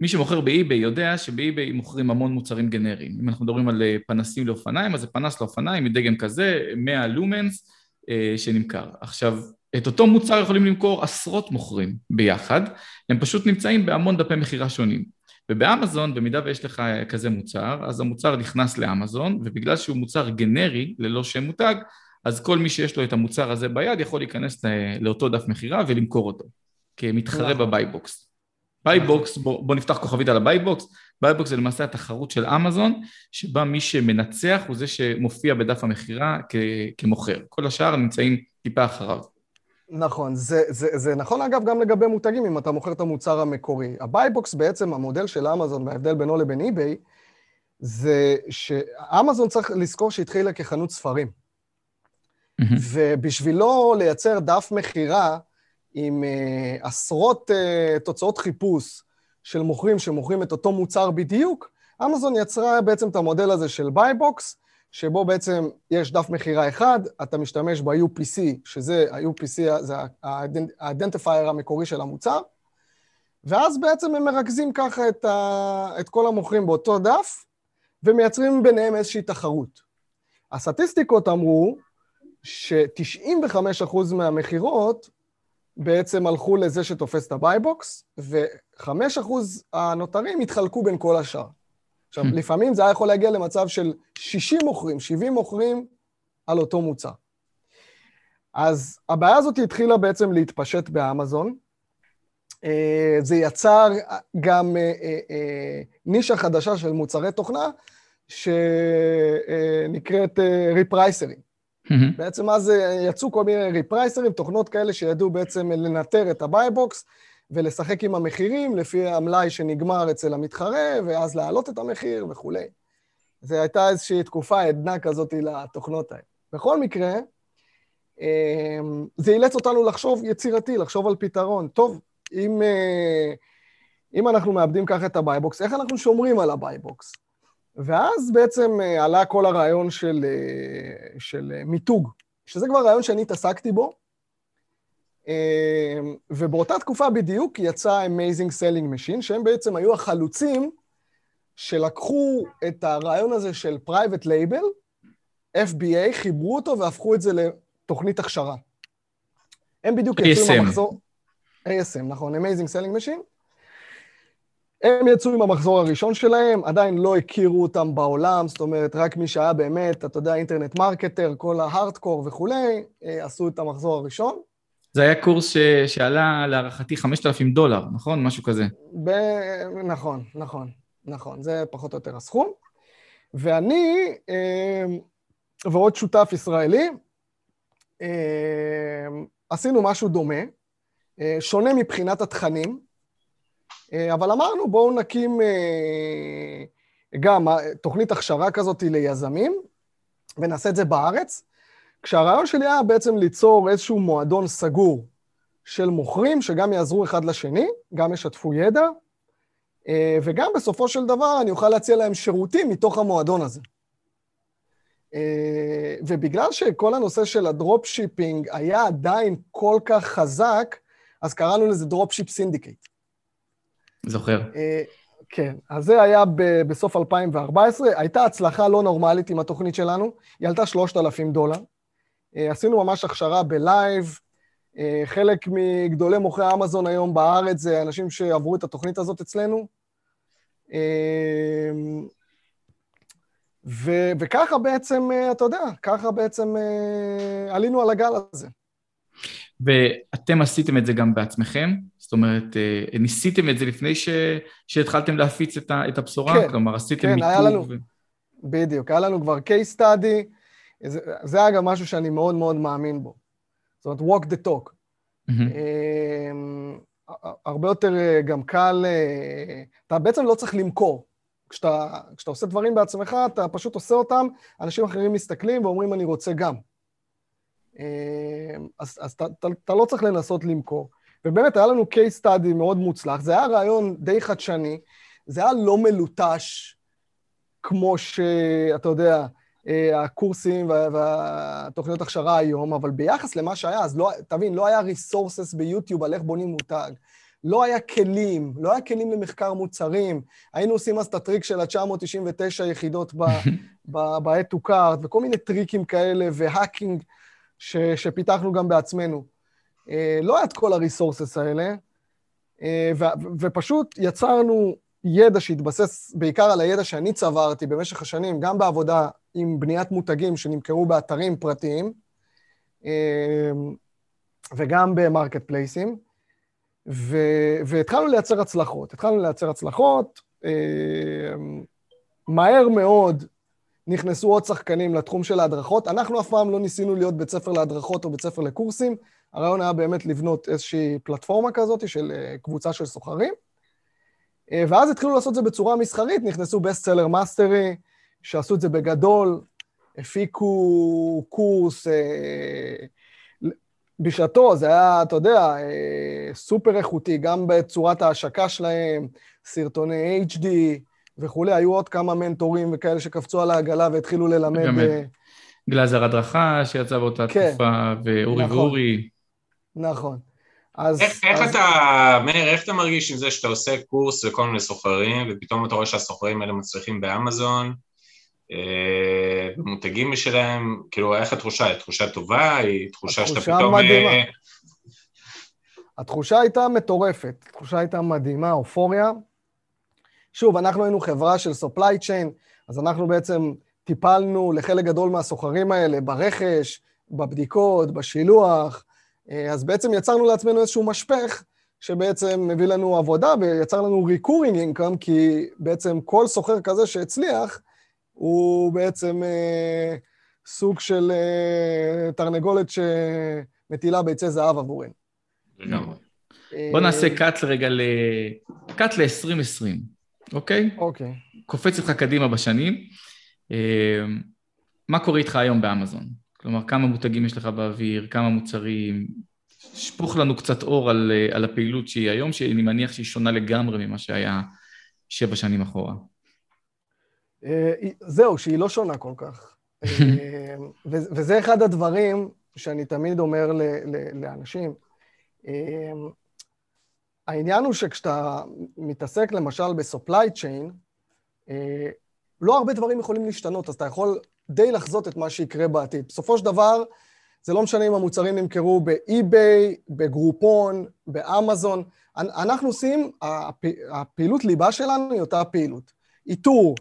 B: מי שמוכר ב-eBay יודע שב-eBay מוכרים המון מוצרים גנריים. אם אנחנו מדברים על אה, פנסים לאופניים, אז זה פנס לאופניים מדגם כזה, 100 לומנס, אה, שנמכר. עכשיו, את אותו מוצר יכולים למכור עשרות מוכרים ביחד, הם פשוט נמצאים בהמון דפי מכירה שונים. ובאמזון, במידה ויש לך כזה מוצר, אז המוצר נכנס לאמזון, ובגלל שהוא מוצר גנרי, ללא שם מותג, אז כל מי שיש לו את המוצר הזה ביד יכול להיכנס לאותו דף מכירה ולמכור אותו, כמתחרה. ב-buy box. Buy box, בוא, בוא נפתח כוכבית על ה-buy box, buy box זה למעשה התחרות של אמזון, שבה מי שמנצח הוא זה שמופיע בדף המכירה כמוכר. כל השאר נמצאים טיפה אחריו.
D: נכון, זה, זה, זה נכון אגב גם לגבי מותגים, אם אתה מוכר את המוצר המקורי. ה Buy Box בעצם, המודל של אמזון וההבדל בינו לבין אי-ביי, זה שאמזון צריך לזכור שהתחילה כחנות ספרים. Mm-hmm. ובשבילו לייצר דף מכירה עם אה, עשרות אה, תוצאות חיפוש של מוכרים שמוכרים את אותו מוצר בדיוק, אמזון יצרה בעצם את המודל הזה של Buy Box, שבו בעצם יש דף מכירה אחד, אתה משתמש ב-UPC, שזה ה-UPC, זה ה-identifier המקורי של המוצר, ואז בעצם הם מרכזים ככה את, ה, את כל המוכרים באותו דף, ומייצרים ביניהם איזושהי תחרות. הסטטיסטיקות אמרו ש-95% מהמכירות בעצם הלכו לזה שתופס את ה Buy Box, ו-5% הנותרים התחלקו בין כל השאר. עכשיו. לפעמים זה היה יכול להגיע למצב של 60 מוכרים, 70 מוכרים על אותו מוצר. אז הבעיה הזאת התחילה בעצם להתפשט באמזון. אה, זה יצר גם אה, אה, נישה חדשה של מוצרי תוכנה, שנקראת repricer ים. בעצם אז יצאו כל מיני repricer ים, תוכנות כאלה שידעו בעצם לנטר את ה Buy Box, ולשחק עם המחירים לפי המלאי שנגמר אצל המתחרה, ואז להעלות את המחיר וכולי. זו הייתה איזושהי תקופת עדנה כזאת לתוכנות האלה. בכל מקרה, אמ, זה אילץ אותנו לחשוב יצירתי, לחשוב על פתרון. טוב, אם, אה, אם אנחנו מאבדים ככה את ה Buy Box, איך אנחנו שומרים על ה Buy Box? ואז בעצם אה, עלה כל הרעיון של, אה, של מיתוג, שזה כבר רעיון שאני התעסקתי בו, ובאותה תקופה בדיוק יצא Amazing Selling Machine, שהם בעצם היו החלוצים שלקחו את הרעיון הזה של Private Label, FBA, חיברו אותו והפכו את זה לתוכנית הכשרה. הם בדיוק יצאו עם המחזור... ASM, נכון, Amazing Selling Machine. הם יצאו עם המחזור הראשון שלהם, עדיין לא הכירו אותם בעולם, זאת אומרת, רק מי שהיה באמת, אתה יודע, אינטרנט מרקטר, כל ההארדקור וכולי, אה, עשו את המחזור הראשון.
B: זה היה קורס ש... שעלה להערכתי 5,000 דולר, נכון? משהו כזה.
D: ב... נכון, נכון, נכון. זה פחות או יותר הסכום. ואני אה, ועוד שותף ישראלי, אה, עשינו משהו דומה, אה, שונה מבחינת התכנים, אבל אמרנו בואו נקים גם תוכנית הכשרה כזאת ליזמים, ונעשה את זה בארץ, כשהרעיון שלי היה בעצם ליצור איזשהו מועדון סגור של מוכרים, שגם יעזרו אחד לשני, גם ישתפו ידע, אה, וגם בסופו של דבר אני אוכל להציע להם שירותים מתוך המועדון הזה. אה, ובגלל שכל הנושא של ה drop shipping היה עדיין כל כך חזק, אז קראנו לזה Drop Ship Syndicate.
B: זוכר.
D: אה, כן, אז זה היה ב- בסוף 2014, הייתה הצלחה לא נורמלית עם התוכנית שלנו, היא עלתה 3,000 דולר. אה, עשינו ממש הכשרה בלייב. אה, חלק מגדולי מוכרי אמזון היום בארץ זה אנשים שעברו את התוכנית הזאת אצלנו. אה, ו- וככה בעצם, אתה יודע, ככה בעצם עלינו על הגל הזה.
B: ואתם עשיתם את זה גם בעצמכם? זאת אומרת, ניסיתם את זה לפני ש... שהתחלתם להפיץ את, ה... את הבשורה?
D: כן,
B: כלומר, עשיתם
D: כן, מיתוג? היה לנו, ו... בדיוק, היה לנו כבר case study, זה, זה אגב משהו שאני מאוד מאוד מאמין בו. זאת אומרת, walk the talk. Mm-hmm. הרבה יותר אה, גם קל, אה, אתה בעצם לא צריך למכור. כשאתה, כשאתה עושה דברים בעצמך, אתה פשוט עושה אותם, אנשים אחרים מסתכלים ואומרים, אני רוצה גם. אמ, אז, אז אתה, אתה, אתה לא צריך לנסות למכור. ובאמת היה לנו case study מאוד מוצלח, זה היה רעיון די חדשני, זה היה לא מלוטש כמו שאתה יודע, הקורסים והתוכניות הכשרה היום, אבל ביחס למה שהיה, אז לא, תבין, לא היה resources ביוטיוב על איך בונים מותג. לא היה כלים, לא היה כלים למחקר מוצרים. היינו עושים אז את הטריק של ה-999 יחידות ב-add to cart, וכל מיני טריקים כאלה, ו hacking ש, שפיתחנו גם בעצמנו. אה, לא היה את כל ה resources האלה, אה, ו, ופשוט יצרנו ידע שהתבסס בעיקר על הידע שאני צברתי במשך השנים, גם בעבודה עם בניית מותגים שנמכרו באתרים פרטיים, אה, וגם במרקט פלייסים. ו- והתחלנו לייצר הצלחות. התחלנו לייצר הצלחות, אה, מהר מאוד נכנסו עוד שחקנים לתחום של ההדרכות. אנחנו אף פעם לא ניסינו להיות בית ספר להדרכות או בית ספר לקורסים. הרעיון היה באמת לבנות איזושהי פלטפורמה כזאת של אה, קבוצה של סוחרים. אה, ואז התחילו לעשות את זה בצורה מסחרית, נכנסו Best Seller Mastery, שעשו את זה בגדול, הפיקו קורס, אה, בשעתו זה היה, אתה יודע, אה, סופר איכותי, גם בצורת ההשקה שלהם, סרטוני HD וכולי, היו עוד כמה מנטורים וכאלה שקפצו על העגלה והתחילו ללמד... גם
B: אה, גלאזר הדרכה שיצא באותה כן, תקופה, ואורי נכון, ואורי.
D: נכון.
C: אז... איך, איך אז... אתה, מאיר, איך אתה מרגיש עם זה שאתה עושה קורס לכל מיני סוחרים, ופתאום אתה רואה שהסוחרים האלה מצליחים באמזון, אה, במותגים שלהם, כאילו, איך התחושה? היא תחושה טובה? היא תחושה שאתה פתאום... מדהימה. אה,
D: התחושה הייתה מטורפת, התחושה הייתה מדהימה, אופוריה. שוב, אנחנו היינו חברה של supply chain, אז אנחנו בעצם טיפלנו לחלק גדול מהסוחרים האלה ברכש, בבדיקות, בשילוח, אז בעצם יצרנו לעצמנו איזשהו משפך שבעצם מביא לנו עבודה ויצר לנו recurring income, כי בעצם כל סוחר כזה שהצליח, הוא בעצם אה, סוג של אה, תרנגולת שמטילה ביצי זהב עבורנו.
B: לגמרי. אה, בוא נעשה קאט רגע ל... קאט ל-2020, אוקיי?
D: אוקיי.
B: קופץ איתך קדימה בשנים. אה, מה קורה איתך היום באמזון? כלומר, כמה מותגים יש לך באוויר, כמה מוצרים, שפוך לנו קצת אור על, אה, על הפעילות שהיא היום, שאני מניח שהיא שונה לגמרי ממה שהיה שבע שנים אחורה.
D: אה, זהו, שהיא לא שונה כל כך. <laughs> אה, וזה אחד הדברים שאני תמיד אומר לאנשים. העניין הוא שכשאתה מתעסק למשל ב-supply chain, לא הרבה דברים יכולים להשתנות, אז אתה יכול די לחזות את מה שיקרה בעתיד. בסופו של דבר, זה לא משנה אם המוצרים נמכרו באי-ביי, בגרופון, באמזון. אנחנו עושים, הפעילות ליבה שלנו היא אותה פעילות. איתור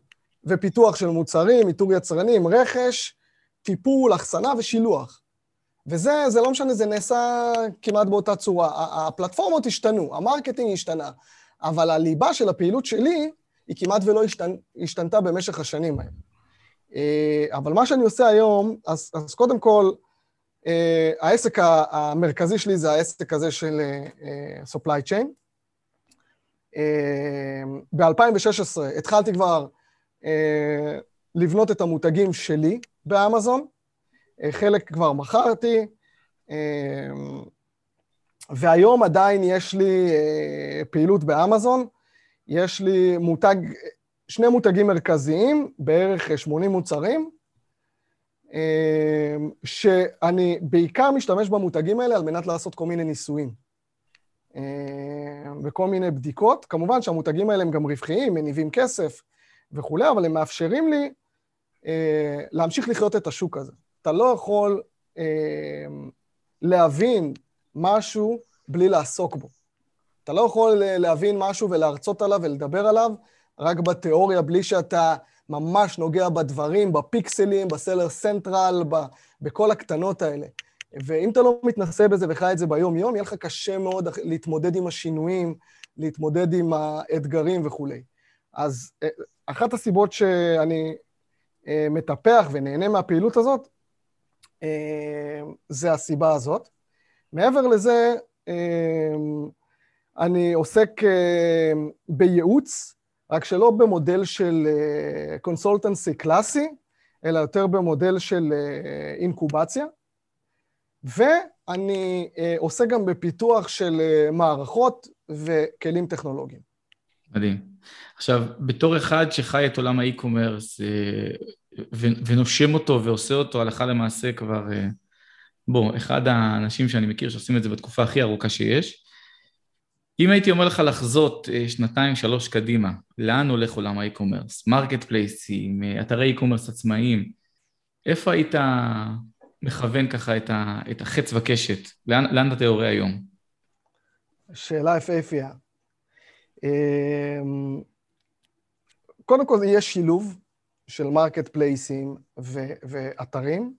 D: ופיתוח של מוצרים, איתור יצרנים, רכש, טיפול, אחסנה ושילוח. וזה, זה לא משנה, זה נעשה כמעט באותה צורה. הפלטפורמות השתנו, ה marketing השתנה, אבל הליבה של הפעילות שלי היא כמעט ולא השתנ... השתנתה במשך השנים האלה. אה, אבל מה שאני עושה היום, אז, אז קודם כל, אה, העסק המרכזי שלי זה העסק הזה של אה, supply chain. ב-2016 התחלתי כבר לבנות את המותגים שלי באמזון. חלק כבר מכרתי, והיום עדיין יש לי פעילות באמזון. יש לי מותג, שני מותגים מרכזיים, בערך 80 מוצרים, שאני בעיקר משתמש במותגים האלה על מנת לעשות כל מיני ניסויים וכל מיני בדיקות. כמובן שהמותגים האלה הם גם רווחיים, מניבים כסף, וכולי, אבל הם מאפשרים לי אה, להמשיך לחיות את השוק הזה. אתה לא יכול אה, להבין משהו בלי לעסוק בו. אתה לא יכול אה, להבין משהו ולהרצות עליו ולדבר עליו רק בתיאוריה, בלי שאתה ממש נוגע בדברים, בפיקסלים, בסלר סנטרל, ב, בכל הקטנות האלה. ואם אתה לא מתנסה בזה וחי את זה ביום-יום, יהיה לך קשה מאוד להתמודד עם השינויים, להתמודד עם האתגרים וכולי. אז אה, אחת הסיבות שאני אה, מטפח ונהנה מהפעילות הזאת, אה, זה הסיבה הזאת. מעבר לזה, אני עוסק בייעוץ, רק שלא במודל של קונסולטנסי קלאסי, אלא יותר במודל של אינקובציה. אני אה, עושה גם בפיתוח של אה, מערכות וכלים טכנולוגיים.
B: מדהים. עכשיו, בתור אחד שחי את עולם ה e-commerce אה, ונושם אותו ועושה אותו הלכה למעשה כבר, אה, בוא, אחד האנשים שאני מכיר שעושים את זה בתקופה הכי ארוכה שיש, אם הייתי אומר לך לחזות אה, שנתיים, שלוש קדימה, לאן הולך עולם ה e-commerce? marketplace ים, אתרי e-commerce עצמאיים, איפה היית מכוון ככה את, ה, את החץ וקשת? לאן, לאן אתה יורה היום?
D: שאלה יפהפייה. אמ, קודם כל, יש שילוב של marketplace ים ואתרים,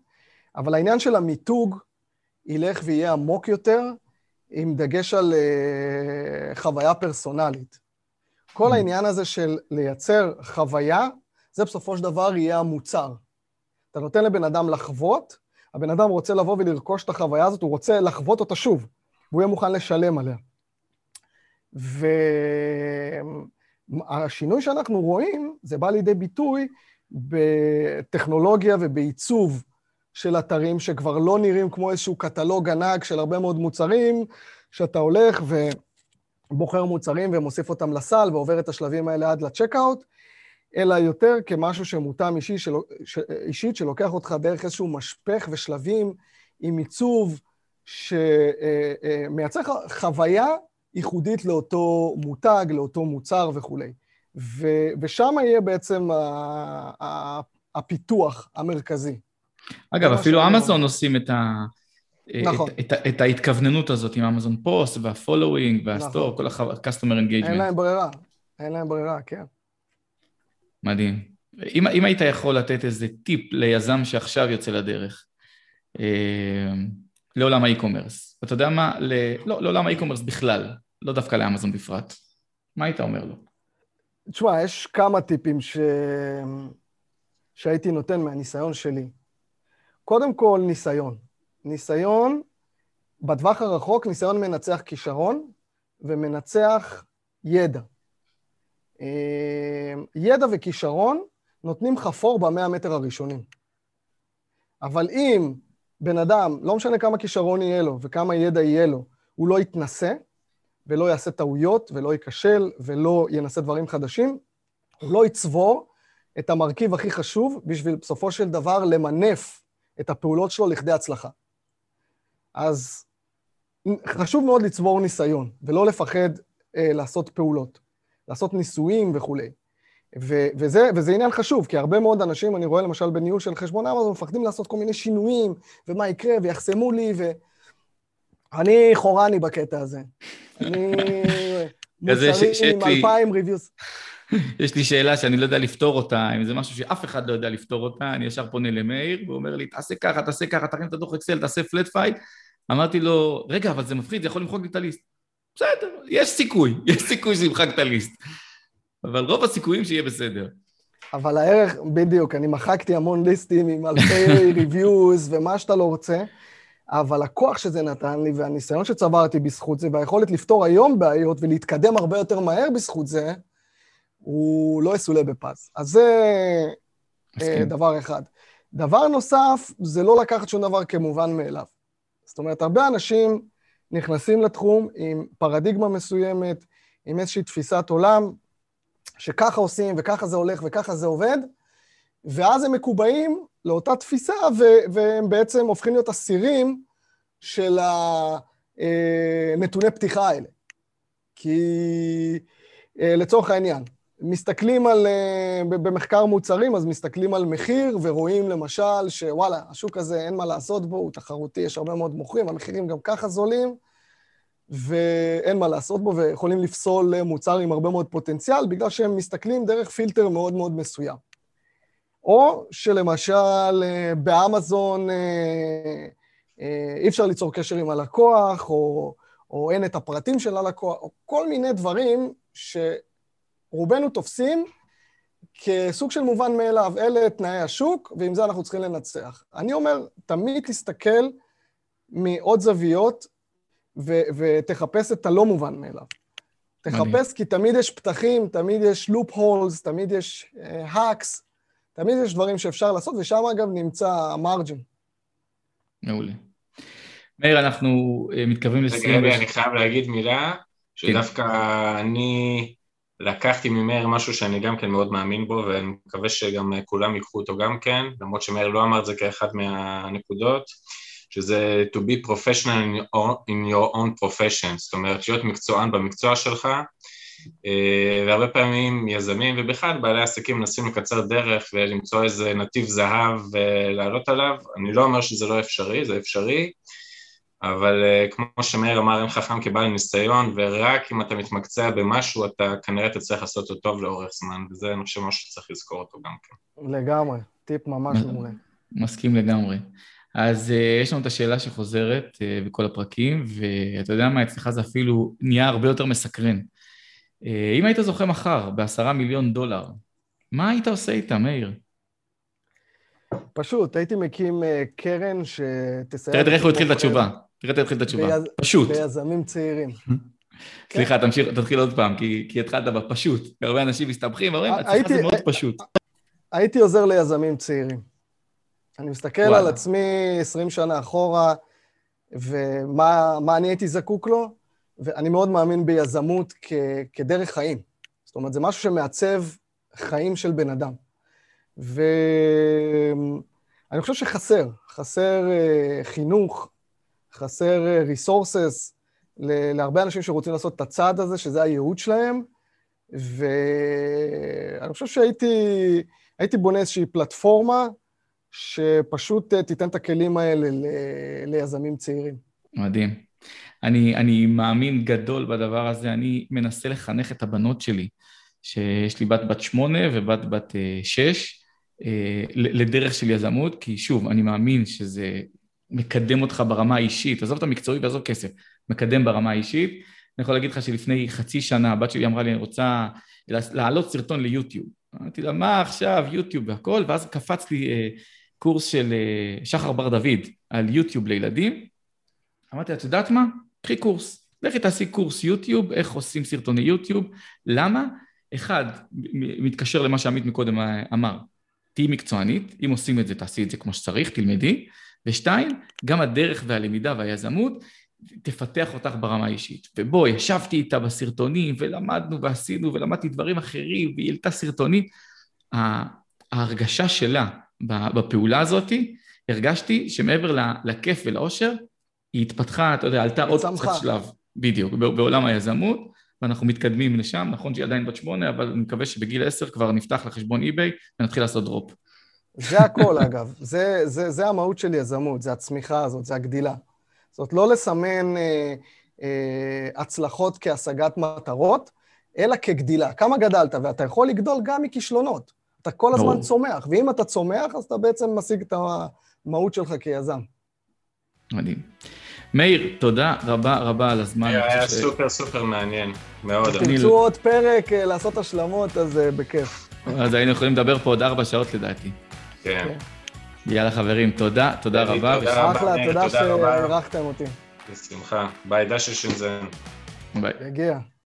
D: אבל העניין של המיתוג ילך ויהיה עמוק יותר, עם דגש על אה, חוויה פרסונלית. כל mm. העניין הזה של לייצר חוויה, זה בסופו של דבר יהיה המוצר. אתה נותן לבן אדם לחוות, הבן אדם רוצה לבוא ולרכוש את החוויה הזאת, הוא רוצה לחוות אותה שוב, והוא יהיה מוכן לשלם עליה. והשינוי שאנחנו רואים, זה בא לידי ביטוי בטכנולוגיה ובעיצוב של אתרים שכבר לא נראים כמו איזשהו קטלוג ענק של הרבה מאוד מוצרים, שאתה הולך ובוחר מוצרים ומוסיף אותם לסל ועובר את השלבים האלה עד לצ'קאוט, אלא יותר כמשהו שמותאם אישי, של, ש, אישית, שלוקח אותך דרך איזשהו משפך ושלבים עם עיצוב שמייצר לך חוויה ייחודית לאותו מותג, לאותו מוצר וכולי. ו, ושם יהיה בעצם הפיתוח המרכזי.
B: אגב, אפילו אמזון עושים את, ה, נכון. את, את, את ההתכווננות הזאת עם Amazon Post וה following וה store, נכון. כל ה-customer engagement.
D: אין להם ברירה, אין להם ברירה, כן.
B: מדהים. אם, אם היית יכול לתת איזה טיפ ליזם שעכשיו יוצא לדרך, אה, לעולם האי-קומרס, אתה יודע מה? ל... לא, לעולם האי-קומרס בכלל, לא דווקא לאמזון בפרט. מה היית אומר לו?
D: תשמע, יש כמה טיפים ש... שהייתי נותן מהניסיון שלי. קודם כל, ניסיון. ניסיון, בטווח הרחוק, ניסיון מנצח כישרון ומנצח ידע. אה, ידע וכישרון נותנים לך פור במאה המטר הראשונים. אבל אם בן אדם, לא משנה כמה כישרון יהיה לו וכמה ידע יהיה לו, הוא לא יתנסה ולא יעשה טעויות ולא ייכשל ולא ינסה דברים חדשים, הוא לא יצבור את המרכיב הכי חשוב בשביל בסופו של דבר למנף את הפעולות שלו לכדי הצלחה. אז חשוב מאוד לצבור ניסיון ולא לפחד אה, לעשות פעולות. לעשות ניסויים וכולי. ו- וזה, וזה עניין חשוב, כי הרבה מאוד אנשים, אני רואה למשל בניהול של חשבון אמזון, מפחדים לעשות כל מיני שינויים, ומה יקרה, ויחסמו לי, ו... אני חולני בקטע הזה. אני... מוצרים עם אלפיים reviews.
B: יש לי שאלה שאני לא יודע לפתור אותה, אם זה משהו שאף אחד לא יודע לפתור אותה, אני ישר פונה למאיר, והוא אומר לי, תעשה ככה, תעשה ככה, תרים את הדוח אקסל, תעשה flat file. אמרתי לו, רגע, אבל זה מפחיד, זה יכול למחוק לי את הליסט. בסדר, יש סיכוי, <laughs> יש סיכוי שימחק את הליסט. אבל רוב הסיכויים שיהיה בסדר.
D: אבל הערך, בדיוק, אני מחקתי המון ליסטים עם אלפי <laughs> ריוויוז ומה שאתה לא רוצה, אבל הכוח שזה נתן לי והניסיון שצברתי בזכות זה והיכולת לפתור היום בעיות ולהתקדם הרבה יותר מהר בזכות זה, הוא לא יסולא בפז. אז זה מסכים. אה, דבר אחד. דבר נוסף, זה לא לקחת שום דבר כמובן מאליו. זאת אומרת, הרבה אנשים נכנסים לתחום עם פרדיגמה מסוימת, עם איזושהי תפיסת עולם, שככה עושים וככה זה הולך וככה זה עובד, ואז הם מקובעים לאותה תפיסה, ו- והם בעצם הופכים להיות אסירים של הנתוני אה, פתיחה האלה. כי אה, לצורך העניין, מסתכלים על, אה, במחקר מוצרים, אז מסתכלים על מחיר ורואים למשל שוואלה, השוק הזה אין מה לעשות בו, הוא תחרותי, יש הרבה מאוד מוכרים, המחירים גם ככה זולים, ואין מה לעשות בו, ויכולים לפסול מוצר עם הרבה מאוד פוטנציאל, בגלל שהם מסתכלים דרך פילטר מאוד מאוד מסוים. או שלמשל אה, באמזון אה, אי אפשר ליצור קשר עם הלקוח, או, או אין את הפרטים של הלקוח, או כל מיני דברים ש... רובנו תופסים כסוג של מובן מאליו, אלה תנאי השוק, ועם זה אנחנו צריכים לנצח. אני אומר, תמיד תסתכל מעוד זוויות ו- ותחפש את הלא מובן מאליו. תחפש, כי תמיד יש פתחים, תמיד יש לופ הולס, תמיד יש האקס, uh, תמיד יש דברים שאפשר לעשות, ושם אגב נמצא המרג'ין.
B: מעולה. מאיר, אנחנו אה, מתקרבים לסיום.
C: רגע, רגע, אני חייב להגיד מילה, שדווקא אני לקחתי ממאיר משהו שאני גם כן מאוד מאמין בו, ואני מקווה שגם כולם ייקחו אותו גם כן, למרות שמאיר לא אמר את זה כאחד מהנקודות, שזה to be professional in your own profession, זאת אומרת להיות מקצוען במקצוע שלך, אה, והרבה פעמים יזמים ובכלל בעלי עסקים מנסים לקצר דרך ולמצוא איזה נתיב זהב ולעלות עליו, אני לא אומר שזה לא אפשרי, זה אפשרי, אבל אה, כמו שמאיר אמר, אין חכם כבעל ניסיון, ורק אם אתה מתמקצע במשהו, אתה כנראה תצליח לעשות אותו טוב לאורך זמן, וזה אני חושב משהו שצריך לזכור אותו גם כן.
D: לגמרי, טיפ ממש מעולה.
B: מסכים לגמרי. אז uh, יש לנו את השאלה שחוזרת uh, בכל הפרקים, ואתה יודע מה, אצלך זה אפילו נהיה הרבה יותר מסקרן. Uh, אם היית זוכה מחר בעשרה מיליון דולר, מה היית עושה איתה, מאיר?
D: פשוט, הייתי מקים uh, קרן שתסייע...
B: תראה איך הוא התחיל את התשובה. תראה התחיל את התשובה. פשוט.
D: ביזמים צעירים. <laughs>
B: סליחה, תמשיך, תתחיל עוד פעם, כי, כי התחלת בפשוט. הרבה אנשים מסתבכים, אומרים, אצלך זה מאוד פשוט.
D: הייתי עוזר ליזמים צעירים. אני מסתכל וואלה. על עצמי 20 שנה אחורה, ומה אני הייתי זקוק לו, ואני מאוד מאמין ביזמות כ, כדרך חיים. זאת אומרת, זה משהו שמעצב חיים של בן אדם. ואני חושב שחסר, חסר uh, חינוך, חסר uh, resources להרבה אנשים שרוצים לעשות את הצעד הזה, שזה הייעוד שלהם, ואני חושב שהייתי בונה איזושהי פלטפורמה שפשוט אה, תיתן את הכלים האלה ל... ליזמים צעירים.
B: מדהים. אני, אני מאמין גדול בדבר הזה, אני מנסה לחנך את הבנות שלי, שיש לי בת בת שמונה ובת בת אה, שש, אה, לדרך של יזמות, כי שוב, אני מאמין שזה מקדם אותך ברמה האישית, עזוב את המקצועי ועזוב כסף, מקדם ברמה האישית. אני יכול להגיד לך שלפני חצי שנה הבת שלי אמרה לי, אני רוצה להעלות סרטון ליוטיוב. אמרתי לה, מה עכשיו, יוטיוב והכל, ואז קפץ לי אה, קורס של אה, שחר בר דוד על יוטיוב לילדים. אמרתי לה, את יודעת מה? קחי קורס. לכי תעשי קורס יוטיוב, איך עושים סרטוני יוטיוב. למה? אחד, מתקשר למה שעמית מקודם אמר, תהיי מקצוענית, אם עושים את זה, תעשי את זה כמו שצריך, תלמדי. ושתיים, גם הדרך והלמידה והיזמות תפתח אותך ברמה האישית. ובואי, ישבתי איתה בסרטונים ולמדנו ועשינו ולמדתי דברים אחרים והיא העלתה סרטונים. ההרגשה שלה בפעולה הזאת, הרגשתי שמעבר לכיף ולאושר, היא התפתחה, אתה יודע, עלתה עוד קצת שלב, בדיוק, בעולם היזמות, ואנחנו מתקדמים לשם, נכון שהיא עדיין בת שמונה, אבל אני מקווה שבגיל עשר כבר נפתח לחשבון אי-ביי ונתחיל לעשות דרופ.
D: זה הכל, אגב. זה, זה, זה המהות של יזמות, זה הצמיחה הזאת, זה הגדילה. זאת לא לסמן אה, אה, הצלחות כהשגת מטרות, אלא כגדילה. כמה גדלת? ואתה יכול לגדול גם מכישלונות. אתה כל הזמן ברור. צומח, ואם אתה צומח, אז אתה בעצם משיג את המהות שלך כיזם.
B: מדהים. מאיר, תודה רבה רבה על הזמן.
C: היה סופר סופר מעניין, מאוד.
D: תרצו עוד פרק אה, לעשות השלמות, אז אה, בכיף.
B: אז היינו יכולים לדבר פה עוד ארבע שעות לדעתי.
C: כן. כן.
B: יאללה חברים, תודה, תודה רבה.
D: תודה רבה. אחלה, תודה שאירחתם אותי.
C: בשמחה. ביי, דשא שינזן.
B: ביי.
D: יגיע.